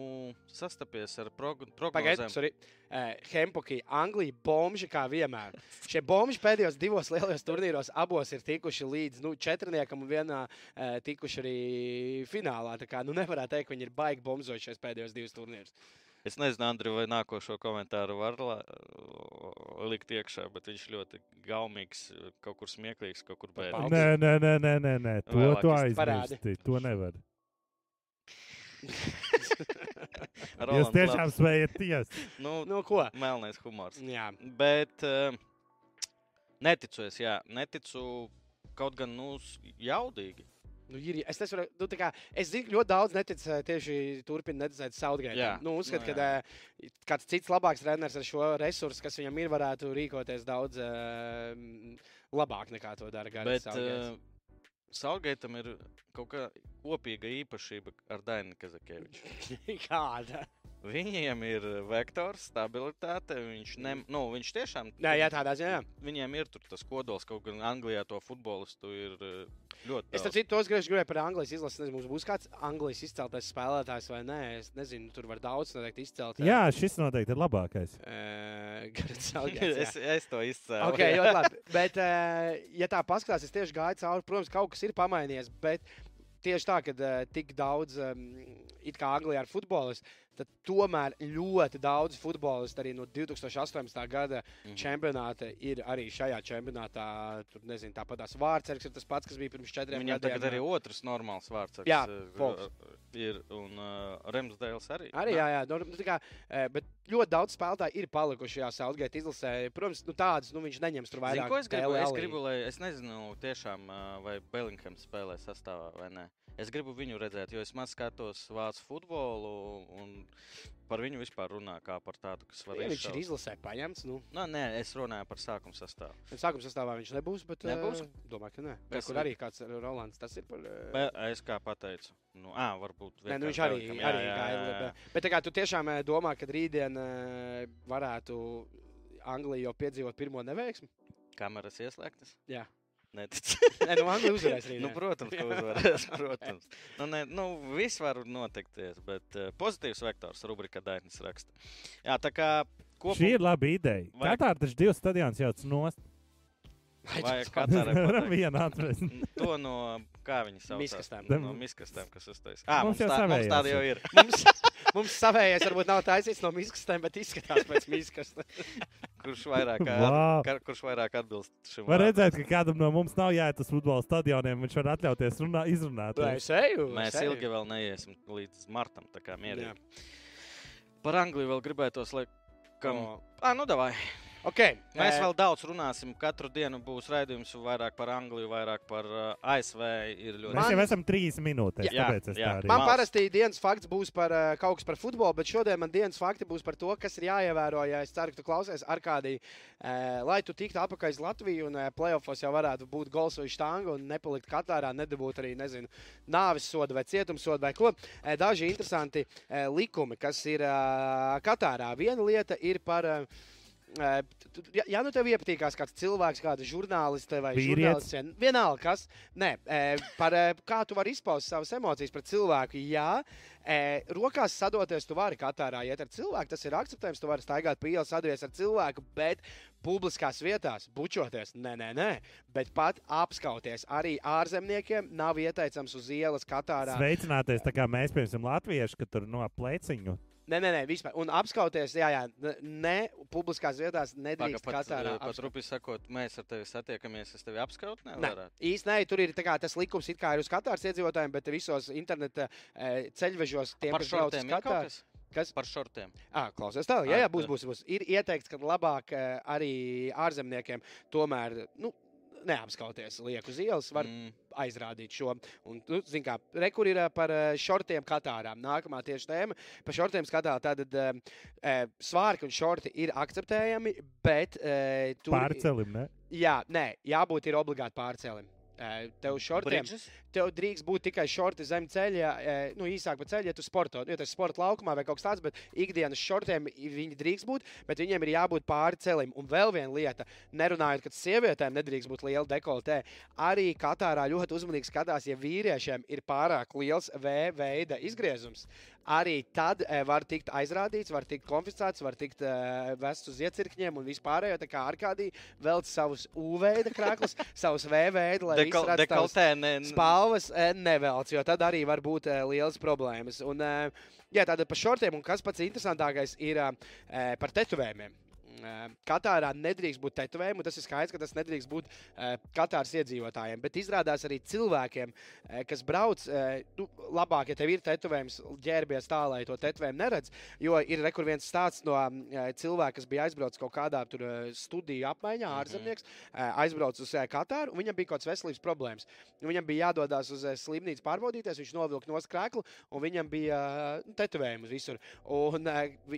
sastapies ar prog Pagaidiet, prognozēm. sorry. Uh, Hempoki, Anglija, bomži kā vienmēr. Šie bomži pēdējos divos lielajos turnīros abos ir tikuši līdz nu, četrniekam un vienā uh, tikuši arī finālā. Tā kā nu, nevarētu teikt, ka viņi ir baigi bombzojušies pēdējos divus turnīrus. Es nezinu, Andri, vai nākošo komentāru var la, likt iekšā, bet viņš ļoti gaumīgs, kaut kur smieklīgs, kaut kur bēdīgs. Nē, nē, nē, nē, nē, nē. to Vēlāk parādi. aizmirsti. To nevar. Jūs tiešām spējat Nu, nu, ko? melnais humors. Jā, Bet uh, neticu es, jā, neticu kaut gan, nu, jaudīgi. nu, ir, es, nesaru, nu, kā, es zinu, ka ļoti daudz netic eh, tieši turpina neticēt Southgate. Nu, uzskat, Nu, ka uh, kāds cits labāks treneris ar šo resursu, kas viņam ir, varētu rīkoties daudz uh, labāk nekā to dara Garants. Bet uh, Saulgaitam ir kaut kā kopīga īpašība ar Dainu Kazakēviču. Kāda? Viņiem ir vektors, stabilitāte. Viņš, ne, nu, viņš tiešām. Nē, jā, tādā ziņā. Viņiem ir tur tas kodols, kaut gan Anglijā to futbolistu ir eh, ļoti Es citu tos gribēju gribēju par Anglijas izlasi. Nezinu, mums būs kāds Anglijas izceltais spēlētājs vai nē. Es nezinu, tur var daudz noteikti izcelt. Jā, šis noteikti ir labākais. Garants Southgate. es, es to izcēlu. Ok, ļoti labi. Bet, ja tā paskatās, es tieši gāju cauri. Protams, kaut kas ir pamainījies. Bet tieši tā, ka uh, tik daudz, um, it kā Anglijā ar futbolistu, tad tomēr ļoti daudz futbolistu arī no 2018. gada Mhm. čempionāta ir arī šajā čempionātā. Tur nezinu, tāpat tās vārds ir tas pats, kas bija pirms četriem Viņam gadiem. tagad arī otrs normāls vārds. Jā, ir, Pols. ir un uh, Remsdēls arī. Arī, jā, jā. Nu, kā, eh, bet ļoti daudz spēlētāju ir palikuši šajā Southgate izlasē. Protams, nu, tādas nu, viņš neņems tur vairāk. ko es gribu? Es gribu, lai es nezinu, tiešām, vai Bellinghams spēlē sastāvā vai nē. Es gribu viņu redzēt, jo es maz skatos vācu futbolu un par viņu vispār runā kā par tādu, kas var Ja viņš ir izlasē paņemts. Nu, Nu, nē, es runāju par sākuma sastāvu. sākuma sastāvā viņš nebūs. Bet, Nebūs? eh, domāju, ka nē. Kas Kur arī kāds ir Rolands. Tas ir par. eh, Be, es kā pateicu, nu, ā, varbūt. Nē, nu, viņš arī, Bellingham, arī gaida. Bet, bet tā kā tu tiešām eh, domā, ka rītdien eh, varētu Anglija jau piedzīvot pirmo neveiksmi? Kameras ieslēgtas? Jā. Neticu. Nē, nu Anglija uzvarēs rītdien. nu, protams, ka uzvarēs. Protams. Nu, ne, nu, viss var notikties, bet uh, pozitīvs vektors rubrika Dainis raksta. Jā, tā kā kopumā. Šī ir laba ideja. Vai- Katrā taču divas stadionus jauc nost. Vai Katarai pateikt? Vienu atrast. To no kā viņi sauc? Miskastēm. No miskastēm, kas uztaisīja. Ah, Mums mums, jau tā, mums tāda jau ir. ir. Mums, mums savējais varbūt nav taisīts no miskastēm, bet izskatās pēc miskastēm. Kurš vairāk, Vau. ka, kurš vairāk atbilst šim Var vārdam. redzēt, ka kādam no mums nav jāiet uz futbola stadioniem. Viņš var atļauties runā, izrunāt. Nē, es eju. Mēs es eju. ilgi vēl neiesim līdz martam, tā kā Jā. mierīgi. Par Angliju vēl gribētos, lai kam. O, Ah, nu davai. Okay. Mēs eh, vēl daudz runāsim. Katru dienu būs raidījums vairāk par Angliju, vairāk par uh, ASV. Ir ļoti Mēs jau esam trīs minūtēs. Jā, tāpēc es jā. tā arī. Man parasti dienas fakts būs par uh, kaut kas par futbolu, bet šodien man dienas fakti būs par to, kas ir jāievēro. Ja es ceru, ka tu klausies ar kādī, uh, lai tu tiktu apakaļ uz Latviju un uh, playoffs jau varētu būt gols vai štāga un nepalikt Katārā, nedabūt arī, nezinu, nāves sodu vai cietumsodu vai ko. Uh, daži interesanti uh, likumi, kas ir uh, Katārā. Viena lieta ir par. Uh, Ja, ja nu tev iepatīkās kāds cilvēks, kāda žurnāliste vai vien- vienalga kas, nē, eh, par eh, kā tu vari izpaust savas emocijas pret cilvēku. Jā, eh, rokās sadoties, tu vari Katārā iet ar cilvēku, tas ir akceptējams, tu vari staigāt pa ielu, sadoties ar cilvēku, bet publiskās vietās bučoties, nē, nē, nē, bet pat apskauties arī ārzemniekiem nav ieteicams uz ielas Katārā. Sveicināties, tā kā mēs, piemēram, latvieši, ka tur no pleciņu. Nē, nē, nē, vispār. Un apskauties, jā, jā, ne publiskās vietās Paga, nedrīkst pat, Katārā. eh, pat rupi sakot, mēs ar tevi satiekamies, es tevi apskaut Nē, nevaru. īsti nē, tur ir kā, tas likums, it kā ir uz Katāras iedzīvotājiem, bet visos interneta e, ceļvežos tiem, kas brauc uz Katāru. kas? Par šortiem. Ah, klausies, tā jā, jā, būs, būs, būs. Ir ieteikts, ka labāk e, arī ārzemniekiem tomēr nu, neapskauties liek uz ielas. Var Mm. aizrādīt šo. Un, nu, zin kā, rekur ir ā, par ā, šortiem Katārā. Nākamā tieši tēma par šortiem skatā. Tātad ā, ā, svārki un šorti ir akceptējami, bet ā, tur Pārcelim, ne? Jā, nē, jābūt ir obligāti pārcēlim. Ā, Tev šortiem, tev drīkst būt tikai šorti zem ceļa, ā, nu, īsāk pa ceļu, ja tu sporto, jo tas sporta laukumā vai kaut kas tāds, bet ikdienas šortiem viņi drīkst būt, bet viņiem ir jābūt pāri celim. Un vēl viena lieta, nerunājot, ka sievietēm nedrīkst būt liela dekoltē, arī Katārā ļoti uzmanīgi skatās, ja vīriešiem ir pārāk liels V veida izgriezums. Arī tad e, var tikt aizrādīts, var tikt konfiscēts, var tikt e, vests uz iecirkņiem un vispārējo. Tā kā Arkādī velc savus U veida krāklus, savus V veida, lai Dekol, dekoltē ne, spalvas e, nevelc, jo tad arī var būt lielas problēmas. Un, jā, tātad par šortiem, un kas pats interesantākais ir par tetovējumiem. Katārā nedrīkst būt tetovējumi, un tas ir skaidrs, ka tas nedrīkst būt Katāras iedzīvotājiem. Bet izrādās arī cilvēkiem, kas brauc, nu, labāk, ja tev ir tetovējums, ģērbies tā, lai to tetovējumu neredz. Jo ir rekur viens stāsts no cilvēka, kas bija aizbraucis kaut kādā tur studiju apmaiņā, Mhm. ārzemnieks, aizbraucis uz Katāru, un viņam bija kaut kādas veselības problēmas. Viņam bija jādodas uz slimnīcu pārbaudīties, viņš novilka no skrēkla, un viņam bija nu, tetovējumi visur. Un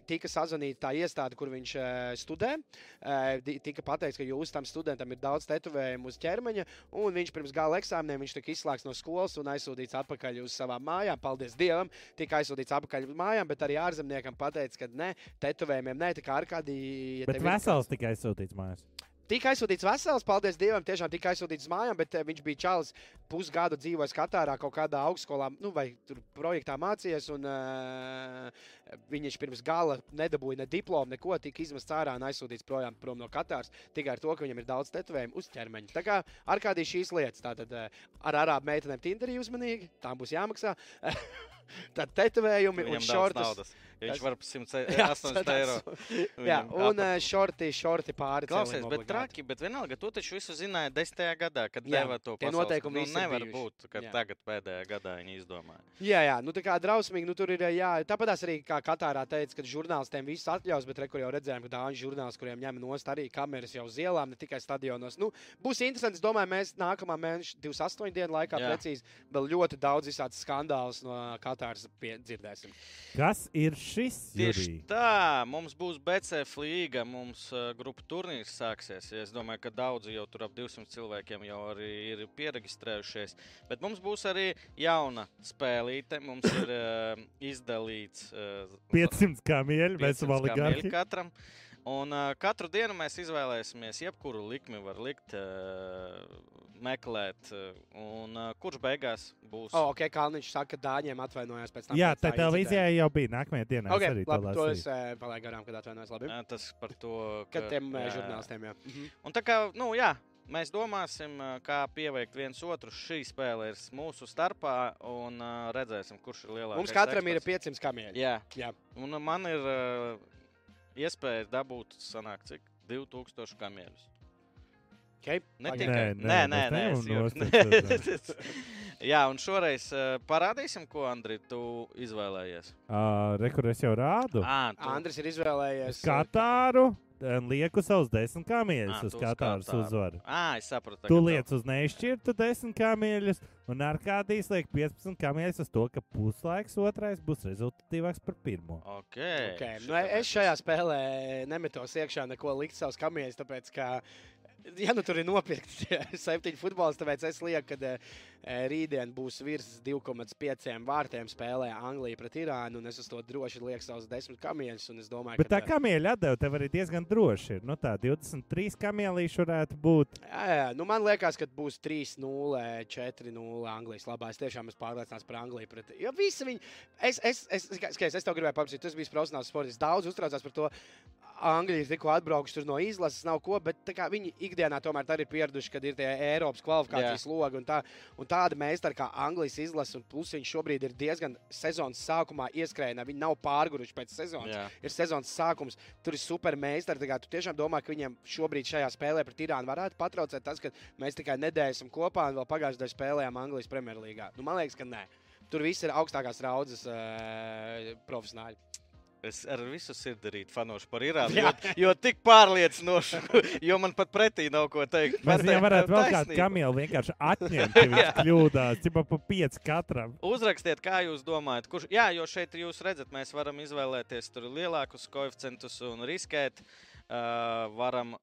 tika sazvanīta tā iestāde, kur viņš eh, studē. Eh, Tika pateikts, ka jūs tam studentam ir daudz tetovējumu uz ķermeņa, un viņš pirms gala eksāmeniem viņš tika izslēgts no skolas un aizsūtīts atpakaļ uz savām mājām. Paldies Dievam! Tika aizsūtīts atpakaļ uz mājām, bet arī ārzemniekam pateica, ka ne, tetovējumiem ne, tā kā ar kādī. Ja Bet tev ir vesels tikai sūtīts mājās. Tika aizsūtīts vesels, paldies Dievam, tiešām tika aizsūtīts mājām, bet eh, viņš bija čalis pusgadu dzīvojis Katārā kaut kādā augstskolā, nu, vai tur projektā mācījies. Un, uh, viņš pirms gala nedabūja ne diplomu, neko, tika izmests ārā un aizsūtīts projām prom no Katāras tikai ar to, ka viņam ir daudz tetovējumu uz ķermeņa. Tā kā ar kādī šīs lietas, tātad uh, ar arābu meitenēm Tinderī uzmanīgi, tām būs jāmaksā. Tad tetovējumi un šortus. Ja viņš var par 100 Jā, 80 tas- eiro. Jā, un uh, šorti, šorti pāri. Klausies, bet traki, bet vienalga, to taču visu zināja desmitajā gadā, kad deva to tie pasaules- noteikumi nu, nevar bijuši. būt, ka Jā. tagad pēdējā gadā viņi izdomāja. Jā, jā, nu tā kā drausmīgi, nu tur ir, jā, tāpat arī, kā Katārā teica, ka žurnālistiem viss atļaus, bet rekur jau redzējām, ka dāņu žurnālisti, kuriem ņem nost arī kameras jau uz ielām, ne tikai stadionos. Nu, būs interesanti, es domāju, mēs nākamā mēneša 28 dienu laikā Jā. precīzi vēl ļoti daudz visādas skandālus no Katāras pie- dzirdēsim. Kas ir šis? Tieši Jurij? tā, mums būs BCF līga, mums uh, grupu turnīrs sāksies. Ja Es domāju, ka daudzi jau tur ap 200 cilvēkiem jau arī ir pieregistrējušies. Bet mums būs arī jauna spēlīte. Mums ir uh, izdalīts uh, 500 kamieļi, mēs 500 esam oligarhi. katram. Un uh, katru dienu mēs izvēlēsimies, jebkuru likmi var likt, uh, meklēt. Uh, un uh, kurš beigās būs? O, oh, ok, Kalniņš saka, ka dāņiem atvainojās pēc tam. Jā, pēc tā televīzijā jau bija nākamajā dienā. Ok, arī to labi, to es uh, palaidu garām, kad atvainojos. Labi. Jā, tas par to, Kad tiem jā, žurnālistiem, jā. Mhm. Un tā kā, nu, jā, mēs domāsim, kā pieveikt viens otru. Šī spēle ir mūsu starpā, un uh, redzēsim, kurš ir lielākais. Mums katram ir eksperts. 500 kamieļi. Jā, Jā. un man ir uh, iespēja dabūt, sanāk, cik 2000 kamieļus. Okay? Ne tikai Nē, nē, nē, nē, nē, Jā, un šoreiz uh, parādīsim, ko Andri, tu izvēlējies. Uh, Rekur es jau rādu. À, tu, Andris ir izvēlējies. Katāru un lieku savus desmit kamieļus uz tu uz Katāru. uzvaru. à, es sapratu. Tu liec uz nešķirtu desmit kamieļus, un ar kādīs liek 15 kamieļus uz to, ka puslaiks otrais būs rezultatīvāks par pirmo. Okay. Okay. Nu, es šajā spēlē nemetos iekšā neko likt savus kamieļus, tāpēc ka Ja nu tur ir nopirkti tie septiņi futbolisti, tāpēc es lieku, ka e, rītdien būs virs 2,5 vārtiem spēlē Anglija pret Irānu. un Es uz to droši lieku savus desmit kamieļus. domāju, Bet tā ka kamieļa atdeva tev arī diezgan droši. Ir. Nu, tā 23 kamielīši varētu būt. Jā, jā, nu man liekas, ka būs 3-0, 4-0 Anglijas labā. Es tiešām esmu pārliecināts par Angliju. Pret, jo visi viņi, es, es, es, skaties, es tev gribēju paprasīt, tas bija profesionāls sports. Daudz uztraucās par to. Angļi ir tikko atbraukuši tur no izlases, nav ko, bet viņi ikdienā tomēr ir pieraduši, kad ir tie Eiropas kvalifikācijas logi un, tā, un tāda meistara kā Anglijas izlase. Un plus viņi šobrīd ir diezgan sezonas sākumā ieskrējienā. Viņi nav pārguruši pēc sezonas. Jā. Ir sezonas sākums, tur ir super meistari. Tu tiešām domā, ka viņiem šobrīd šajā spēlē pret Irānu varētu patraucēt tas, ka mēs tikai nedēļu esam kopā un vēl pagājušajā gadā spēlējām Anglijas Premjerlīgā. Nu, man liekas, ka nē. Tur viss ir augstākās raudzes uh, profesionāļi. Es ar visu sirdi fanošu par Irānu. Jo, jo tik pārliecinoši, jo man pat pretī nav ko teikt. Mēs viņam varētu vēl kādu kamielu vienkārši atņemt, ja viņš kļūdās. Tipā pa 5 katram. Uzrakstiet, kā jūs domājat, kurš. Jā, jo šeit jūs redzat, mēs varam izvēlēties tur lielākus koeficientus un riskēt. Uh, varam.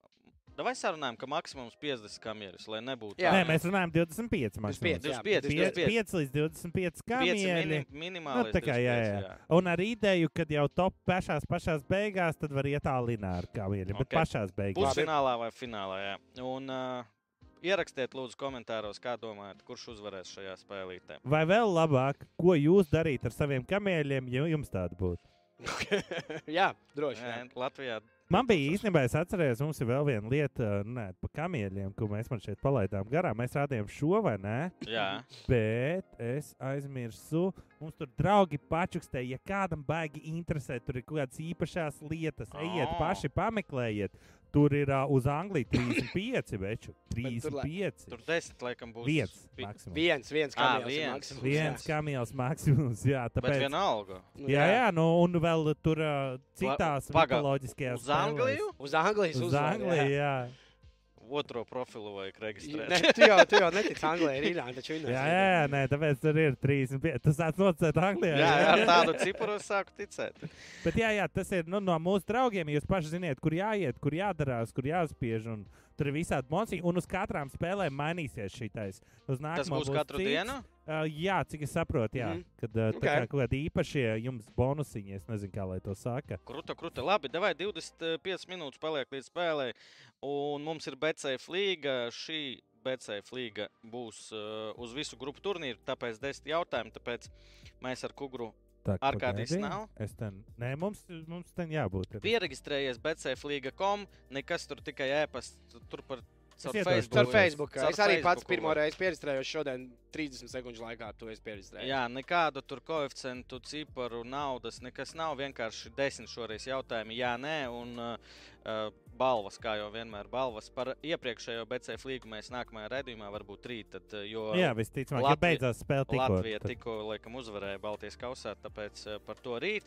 Vai sarunājam, ka maksimums 50 kamieris, lai nebūtu Jā. Nē, mēs runājam 25. 25, jā. 25, 25. 5 līdz 25 5 kamieļi. mini, minimāli. Nu, tā kā, jā, jā. Un ar ideju, ka jau top pašās, pašās beigās, tad var iet tālāk ar kamieļiem. Bet Ok. pašās beigās. Pusfinālā vai finālā. Jā. Un, uh, ierakstiet, lūdzu, komentāros, kā domājat, kurš uzvarēs šajā spēlītē. Vai vēl labāk, ko jūs darītu ar saviem kamieļiem, ja jums tāda būtu? jā, droši vien. Latvijā Man bija īstenībā, es atceros, mums ir vēl viena lieta, nu, par kamieļiem, ko mēs šeit palaidām garām. Mēs rādījām šo vai ne? Jā, Bet es aizmirsu. Mums tur draugi pačukstēja, ja kādam baigi interesē, tur ir kaut kādas īpašas lietas. Ejiet, Oh. paši pameklējiet. Tur ir uh, uz Anglijas 35, veču. Bet tur, lai- 35. tur desmit laikam būs. Viens. Pi- maksimums. Viens, viens Ā, kamielis ir viens. maksimums. Viens jā. kamielis maksimums. Jā, Bet tāpēc. vienalga. Nu, Jā, jā, nu, un vēl tur uh, citās Paga- mitoloģiskajās Uz Angliju? Uz Anglijas Uz uzvaru, Angliju, jā. Otro profilu vajag reģistrēt. Ne, tu jau, tu jau netici Anglijai, ir Irāna, taču viņa Jā, jā, jā, nē, tāpēc tur ir 35. Tas tāds nocēt Anglijā. Jā, jā, ar tādu ciparu es sāku ticēt. Bet jā, jā, tas ir nu, no mūsu draugiem. Jūs paši zināt, kur jāiet, kur jādarās, kur jāspiež. Un tur ir visādi monēti, un uz katrām spēlēm mainīsies šitais. Uz Tas nākamo būs katru cits. dienu. Uh, jā, cik es saprotu, jā. Mm. Kad uh, Ok. okay. kā, kaut kādi īpašie jums bonusiņi, es nezinu, kā lai to saka. Kruta, kruta. Labi, davai 25 minūtes paliek līdz spēlei. Un mums ir BCF līga. Šī BCF līga būs uh, uz visu grupu turnīru, tāpēc 10 jautājumu. Tāpēc mēs ar Kugru Tā, Arkādijs pagaidi. nav? Es ten, nē, mums, mums ten jābūt. ir. pieregistrējies BCF līga.com. Nekas tur tikai ēpasts. Tur par caur Facebook. Caur Facebook. Caur Es arī pats Facebooku pirmo var. reizi pierakstījos šodien, 30 sekundžu laikā. Tu esi pierakstījis. Jā, nekādu tur koeficientu, ciparu, naudas, nekas nav. Vienkārši desmit šoreiz jautājumi, jā, nē, un uh, balvas, kā jau vienmēr, balvas par iepriekšējo BCF līgu mēs nākamajā redzējumā varbūt rīt. Tad, jo Jā, visticamāk, ja Latvija- beidzās spēle tikko. Latvija tad- tikko laikam uzvarēja Baltijas kausā, tāpēc uh, par to rīt.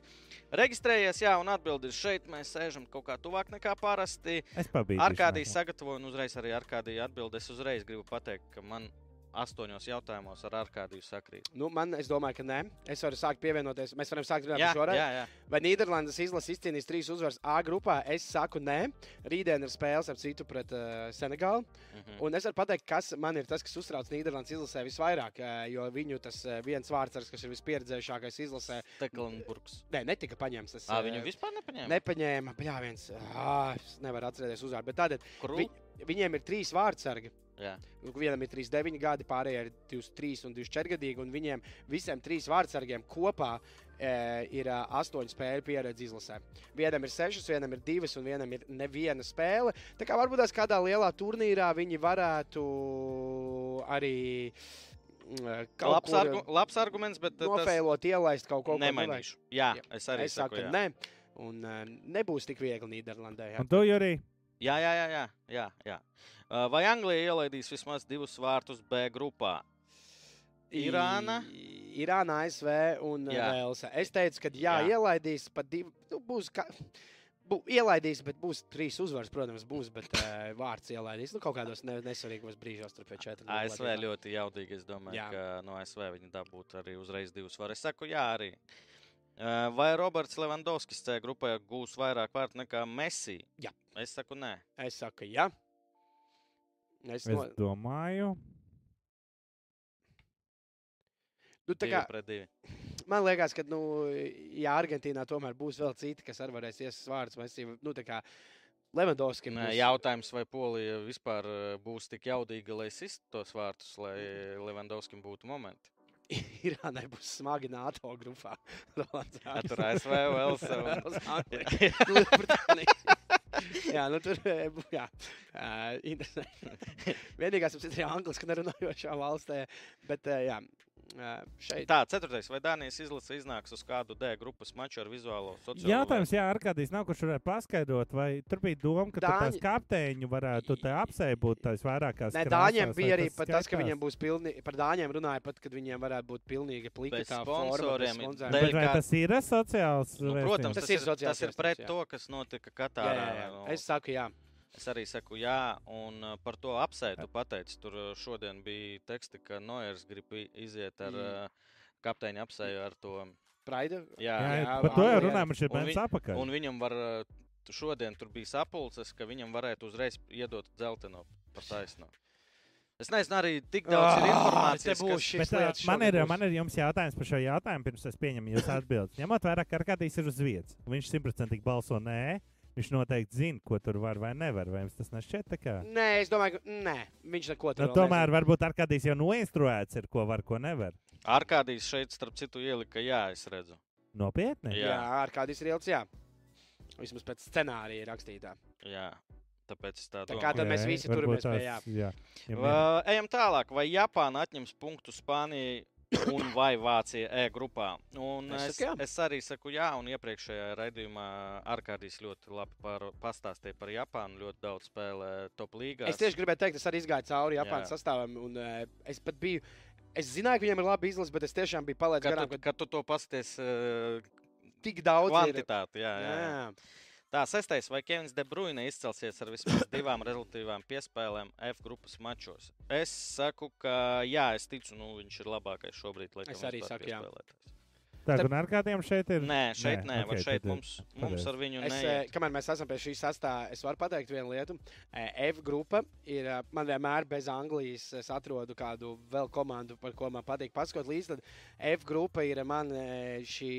Reģistrējies, jā, un atbildi ir šeit. Mēs sēžam kaut kā tuvāk nekā parasti. Es pabīdu. Arkādijas sagatavoju, un uzreiz arī Arkādija atbild. Es uzreiz gribu pateikt, ka man astoņos jautājumos ar Arkādiju sakrīt. Nu, man, es domāju, ka nē. Es varu sākt pievienoties. Mēs varam sākt runāt par šo reizi. Vai Nīderlandes izlase izcīnīs trīs uzvaras A grupā? Es saku, nē. Rītdien ir spēles ap citu pret uh, Senegālu. Mhm. Un es varu pateikt, kas man ir tas, kas uztrauc Nīderlandes izlasē visvairāk. eh, Jo viņu tas eh, viens vārds, kas ir vispieredzējušākais izlasē, Teklenburgs. ne, netika paņemts. Tas, eh, viņu vispār nepaņēma. nepaņēma. Jā, viens. Ah, es nevaru atcerēties uzvārdu. Bet tātad Kru... vi, viņiem ir trīs vārdsargi. Jā. Nu, Vienam ir 39 gadi, pārējiem ir 23 un 24 gadīgi. Un viņiem visiem trīs vārdsargiem kopā e, ir ā, astoņu spēļu pieredze izlasē. Vienam ir sešas, vienam ir divas, un vienam ir neviena spēle. Tā kā varbūt tās kādā lielā turnīrā viņi varētu arī mm, kaut Labs, kur argu, labs arguments, bet uh, tas nofēlot, ielaist kaut ko nemainīšu. Jā, Jā. es arī Es saku, jā. nē. Un uh, nebūs tik viegli Nīderlandē. jā. Un tu, Jurī, Jā, jā, jā, jā, jā, jā. Vai Anglija ielaidīs vismaz divus vārtus B grupā? Irāna? Irāna, ASV un. Velsa. Es teicu, ka jā, Jā. ielaidīs pat divi. Nu, būs kā, bū, ielaidīs, bet būs trīs uzvaras, protams, būs, bet uh, vārds ielaidīs. Nu, kaut kādos ne, nesvarīgos brīžos, pēc četriem. ASV ļoti jaudīgi. Es domāju, Jā. ka no ASV viņi dabūtu arī uzreiz divus vārtus. Es saku, jā, arī. Uh, Vai Roberts Levandovskis C grupā gūs vairāk vārtu nekā Messi? Jā. Es saku, nē. Es saku, jā. Es, Es no, domāju, nu, tā kā, man liekas, ka, nu, ja Argentīnā tomēr būs vēl citi, kas arī varēs iesākt vārdus, mēs jau, nu, tā kā Levandovskim Nē, būs- jautājums, vai Polija vispār būs tik jaudīga, lai sistu tos vārtus, lai Levandovskim būtu momenti. Irānai būs smagi NATO grupā. Tur. ASV, Anglija, Lielbritānija. Jā, nu tur eh, jā. Uh, interesanti. Vienīgās ir arī angliski nerunājošā valstī, bet uh, jā, šeit. Tā, ceturtais. Vai Dānijas izlase iznāks uz kādu D grupas maču ar vizuālo sociālo? jautājums, jā, ar kādīs nav, kurš varētu paskaidrot, vai tur bija doma, ka Dāņi... tās kapteiņu varētu te apsēbūt tās vairākās. Nē, Dāņiem bija arī pat tas, ka viņiem būs pilnīgi, par Dāņiem runāja pat, kad viņiem varētu būt pilnīgi plika tā forma, sponsoriem, dēļ Bet vai tas ir sociāls? Nu, protams, Tas tas, ir sociāls tas ir pret jā. to, kas notika Jā, Katārā. jā, jā. Nu, Es saku, jā. Es arī saku, jā, un uh, par to apsēdu pateicu. Tur uh, šodien bija teksti, ka Noiers grib iziet ar Mm. uh, kapteiņa apsēju ar to. Praida. Jā, Jā, jā, par to jau runājam, šeit Un bērns vi- apakaļ. Un viņam var, šodien tur bija sapulces, ka viņam varētu uzreiz iedot dzelteno pa taisno. Es nezinu, arī tik daudz ir Ah, informācijas. būs kas- šis Bet, man, ir, būs. man ir jums jautājums par šo jautājumu, pirms es pieņemu jūsu atbildi. Ņemot vērā, ka Arkādijs ir uz vietas, viņš simtprocentīgi balso nē, viņš noteikti zina, ko tur var vai nevar. Vai jums tas nešķiet tā kā? Nē, es domāju, ka nē, viņš neko Nu, tādu tomēr varbūt Arkādijs jau noinstruēts ir, ko var, ko nevar. Arkādijs šeit, starp citu, ielika, jā, es redzu. Nopietni? Jā. Jā, ar kādīs ir ilgs, jā. Vismaz pēc scenārija rakstītā. Jā, tāpēc es tā Tā domāju. kā tad mēs visi turamies pie Va, ejam tālāk. Vai Japāna atņems punktu Spānijai un vai Vācija E grupā? Un Es es, es arī saku jā, un iepriekšējā raidījumā Arkādijs ļoti labi par, pastāstīja par Japānu. Ļoti daudz spēlē top līgā. Es tieši gribēju teikt, es arī izgāju cauri Japānas Jā. sastāvam, un uh, es pat biju. Es zināju, ka viņiem ir labi izlase, bet es tiešām biju palaidis Kad garām, tu, ka kad tu to pasties uh, tik daudz ir. kvantitāti, jā, jā. jā. Jā. Tā, sestais, vai Kevins De Bruyne izcelsies ar vismaz divām rezultātīvām piespēlēm F grupas mačos? Es saku, ka jā, es ticu, nu, viņš ir labākais šobrīd. laikam, Es arī saku, jā. Tā, Starp- un ar kādiem šeit ir? Nē, šeit nē, nē ok, šeit tad ir mums, mums ar viņu nē. eh, kamēr mēs esam pie šīs sastāvā, es varu pateikt vienu lietu. Eh, F grupa ir eh, man vienmēr bez Anglijas. Es atrodu kādu vēl komandu, par ko man patīk paskot līdzi. Tad F grupa ir man eh, šī,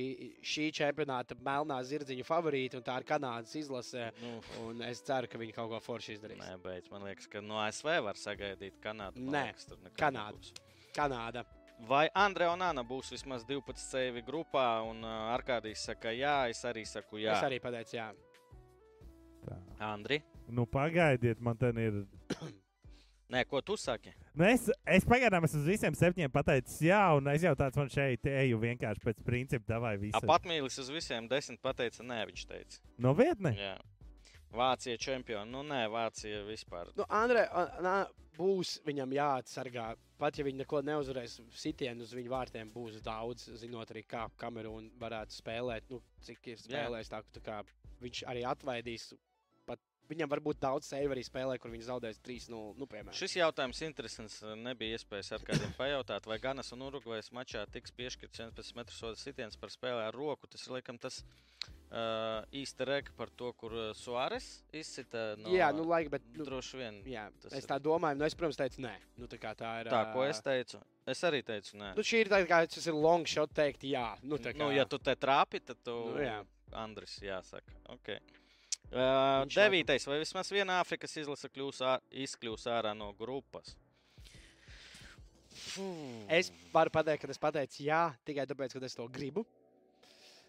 šī čempionāta melnā zirdziņa favorīta, un tā ir Kanādas izlase. Nu, Un es ceru, ka viņi kaut ko forši izdarīs. nē, beidz. Man liekas, ka no ASV var sagaidīt Kanādu. Man Nē, liekas, Kanāda. Kanāda. Vai Andrejs un Anna būs vismaz 12 sevi grupā, un uh, Arkādijs saka, jā, es arī saku, jā. Es arī pateicu, jā. Tā. Andri, Nu, pagaidiet, man te ir. nē, ko tu saki? Nu, es, es pagaidām esmu uz visiem septiņiem pateicis, jā, un es jau tāds man šeit eju vienkārši pēc principa, davai visu. Apatmīlis uz visiem desmit pateica, nē, viņš teica. Novietni? Jā. Vācija čempioni. Nu, nē, Vācija vispār. Nu, Andrē, Anā, būs viņam jāatsargā. Pat ja viņi neko neuzvarēs, sitienu uz viņu vārtiem būs daudz, zinot arī, kā Kamerūna varētu spēlēt. Nu, cik ir spēlējis, tā, tā kā viņš arī atvaidīs. Pat viņam var būt daudz sēju arī spēlē, kur viņš zaudēs 3-0. Nu, piemēram. Šis jautājums interesants. Nebija iespējas ar kādiem pajautāt, vai Ganas un Urugvajas mačā tiks piešķirts 11 metru soda sitiens par spēlē ar roku. Tas ir laikam tas uh, īsta reka par to, kur Suāres izsita. No, Jā, nu, laika, bet. Nu, droši vien. jā, tas es ir- tā domāju, nu, es, protams, teicu, nē. Nu, tā, tā ir. Tā, ko es teicu? Es arī teicu, nē. Nu, šī ir tā, kā tas ir long shot teikt, jā. Nu, tā kā, Nu, ja tu te trāpi, tad tu. Nu, jā. Andris, jāsaka. Okay. Uh, devītais, vai vismaz viena Āfrikas izlase ā- izkļūs ārā no grupas? Fū. Es varu pateikt, ka es pateicu, jā, tikai tāpēc, ka es to gribu.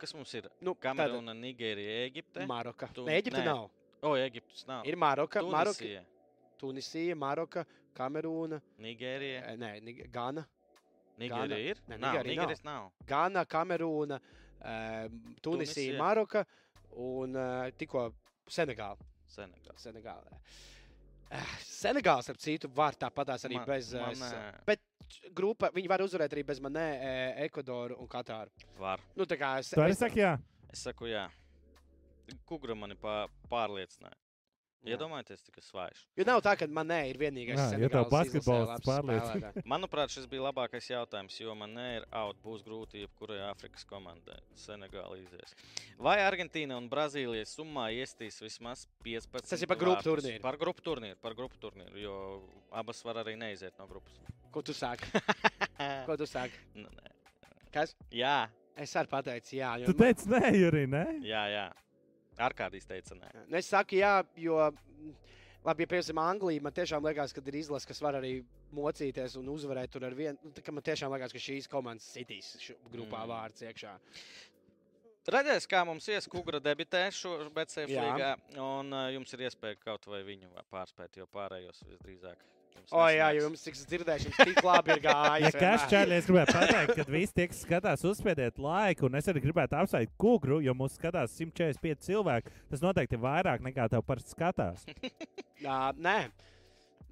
Kas mums ir? Nu, Kamerūna, Nigērija, Eģipte. Maroka. Tu- Eģipte nē. nav. O, Eģiptes nav. Ir Maroka, Maroka, Tunisija, Tunisija, Maroka, Kamerūna, Nigērija. nē, Nig- Gana, Nigērija ir? Nē, Nigērija nav. Nav. Gana, Kamerūna, Tunisija, Tunisija. Maroka un tikko Senegāla. Senegāls. Senegāla. Eh, Senegāls, ap citu, var tāpatās arī Man- bez. eh, man, nē. Bet grupa, viņi var uzvarēt arī bez manē, eh, Ekvadoru un Katāru. Var. Nu, tā kā es. Tu arī es- saki, jā. Es saku, jā. Kugra mani pā, pārliecināja? Jā. Iedomājieties, cik svaigs. Jo nav tā, ka man nē, ir vienīgais. Jā, ja tev basketbolists pārliecina. Manuprāt, šis bija labākais jautājums, jo man nē, ir out. Būs grūti jebkurai Āfrikas komandai. Senegāla izies. Vai Argentīna un Brazīlija summā iestīs vismaz 15? Tas ir par grupu turnīru. Par grupu turnīru, par grupu turnīru, jo abas var arī neiziet no grupas. Ko tu sāki? Ko tu sāki? Nu, nē. Kas? jā, Es arī pateicu, jā. Jo Tu teici, nē, Jurī, nē. jā, jā. Ārkārtīgi teica, nē. Nu, Es saku, jā, jo, mm, labi, ja piemēram, Anglija, man tiešām liekas, ka ir izlase, kas var arī mocīties un uzvarēt tur ar vienu. Nu, man tiešām liekas, ka šīs komandas sitīs grupā Mm. vārds iekšā. Redzēs, kā mums ies, Kungra debitē šo BCF Jā. līgā, un uh, jums ir iespēja kaut vai viņu pārspēt, jo pārējos visdrīzāk. O, jā, nesanāks. jo jums, dzirdēju, jums tik labi ir Ja gājis. kas vienmēr. čēlē, es gribētu pateikt, ka visi tie, kas skatās, uzspiediet laiku, un es arī gribētu apsveikt kūgru, jo mūs skatās 145 cilvēki. Tas noteikti ir vairāk nekā tev parasti skatās. Jā, nē,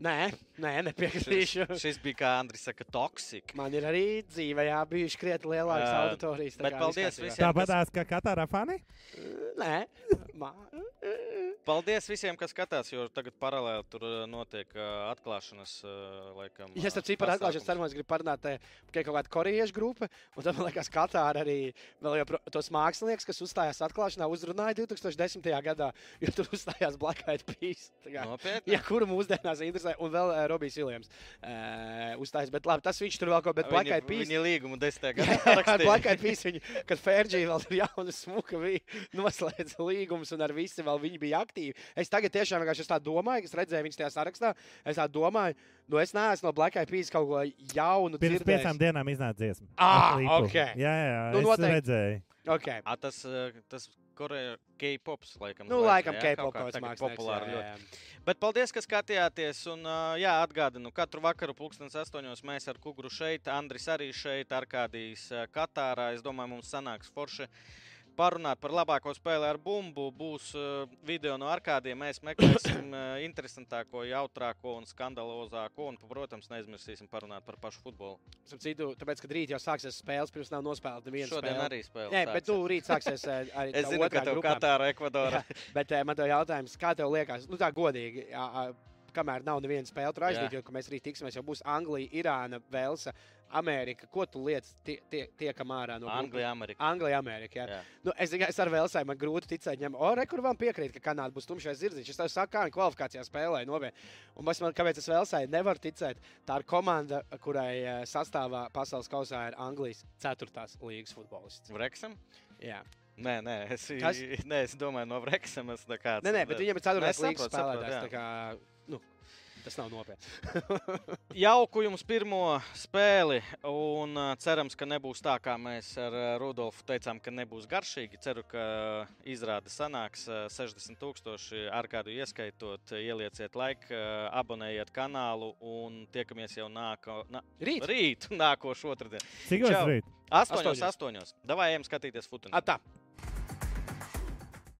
nē, nē, nepiekritīšu. Šis, šis bija, kā Andris saka, toksika. Man ir arī dzīvē, jā, bijuši krietni lielākas Jā, auditorijas. bet paldies visiem. Tāpatās kā Katārā fani. Nē, ma... Paldies visiem, kas skatās, jo tagad paralēli tur uh, notiek uh, atklāšanas. uh, Laikam, Ja es ciparu atklāšu, es ceru, ka gribu parunāt, ka ir kaut kāda korejiešu grupa, un tad, man liekas, Katāra arī vēl jau tos mākslinieks, kas uzstājās atklāšanā, uzrunāja 2010. gadā, jo tur uzstājās Black Eyed Peas. Nopietni. Ja, kuru mūsdienās interesē, un vēl uh, Robijs Viljams uh, uzstājas. Bet labi, tas viņš tur vēl kaut ko, bet Black Eyed Peas. Viņa līgumu desmitā Jā, gadā ar Black rakstīja. Eyed Peas, viņi, kad Ferģija vēl tur jauna smuka bija, noslēdza līgumus, un ar visi vēl viņi bija aktīvi. Es tagad tiešām vienkārši tā domāju, es redzēju viņus tajā sarakstā, es tā domāju, nu es neesmu no Black Eyed Peas kaut ko jaunu Pirms dzirdējis. piecām dienām iznāca dziesma. Ah, ok. Jā, jā, Nu, es noteikti. redzēju. Okay. A, tas, uh, tas Koreja K-pops, laikam. Nu, laikam, jā, K-pop kaut kā kaut kāds tagad mākslinieks. populāri jā, ļoti. jā. Bet paldies, ka skatījāties. Un, uh, jā, atgādinu, katru vakaru, pulkstenes astoņos, mēs ar Kungru šeit, Andris arī šeit, Arkādijas uh, Katārā. Es domāju, mums sanāks forši. Parunāt par labāko spēli ar bumbu. Būs uh, video no arkādiem. Mēs meklēsim uh, interesantāko, jautrāko un skandalozāko. Un, protams, neaizmirsīsim parunāt par pašu futbolu. Citu, tāpēc, ka rīt jau sāksies spēles, pirms nav nospēlēta neviena Šodien spēle. arī spēle. Nē, bet sāksies. nu, rīt sāksies eh, arī Es zinu, ka tev. Katāra, Ekvadora. Jā, bet eh, man te jautājums, kā tev liekas, nu tā godīgi, jā, kamēr nav neviena spēle tur aizdīt, jo ka mēs rīt tiksimies, jau būs Anglija, Irāna, Velsa, Amerika. Ko tu lietas tie, tie, tiekam ārā no grupas? Anglija, Amerika. Anglija, Amerika. Jā. Jā. Nu, es, tikai- ar Velsai man grūti ticēt, ņem, o, re, kur man piekrīt, ka Kanāda būs tumšais zirdziņš. Es tev saku, kā viņi kvalifikācijā spēlē nopietni. Un es man, kāpēc es Velsai nevaru ticēt, tā ir komanda, kurai eh, sastāvā pasaules kausā ir Anglijas ceturtās līgas futbolists. Vreksam? Jā. Nē, nē, es, Kas? nē, es domāju, no Vreksam. Es kā Nē, nē, bet viņam ir ceturtās Nē, līgas saprotu, saprotu, spēlētājs. Tas nav nopietni. Jauku jums pirmo spēli, un uh, cerams, ka nebūs tā, kā mēs ar uh, Rudolfu teicām, ka nebūs garšīgi. Ceru, ka izrāde sanāks uh, 60,000 ar kādu ieskaitot. Ielieciet laiku, uh, abonējiet kanālu un tiekamies jau nāko, nā, Rīt! rīt, nākošu otrdienu. Cik tas rīt? Astoņos, Astoņos. Davai, ejam skatīties futbolu.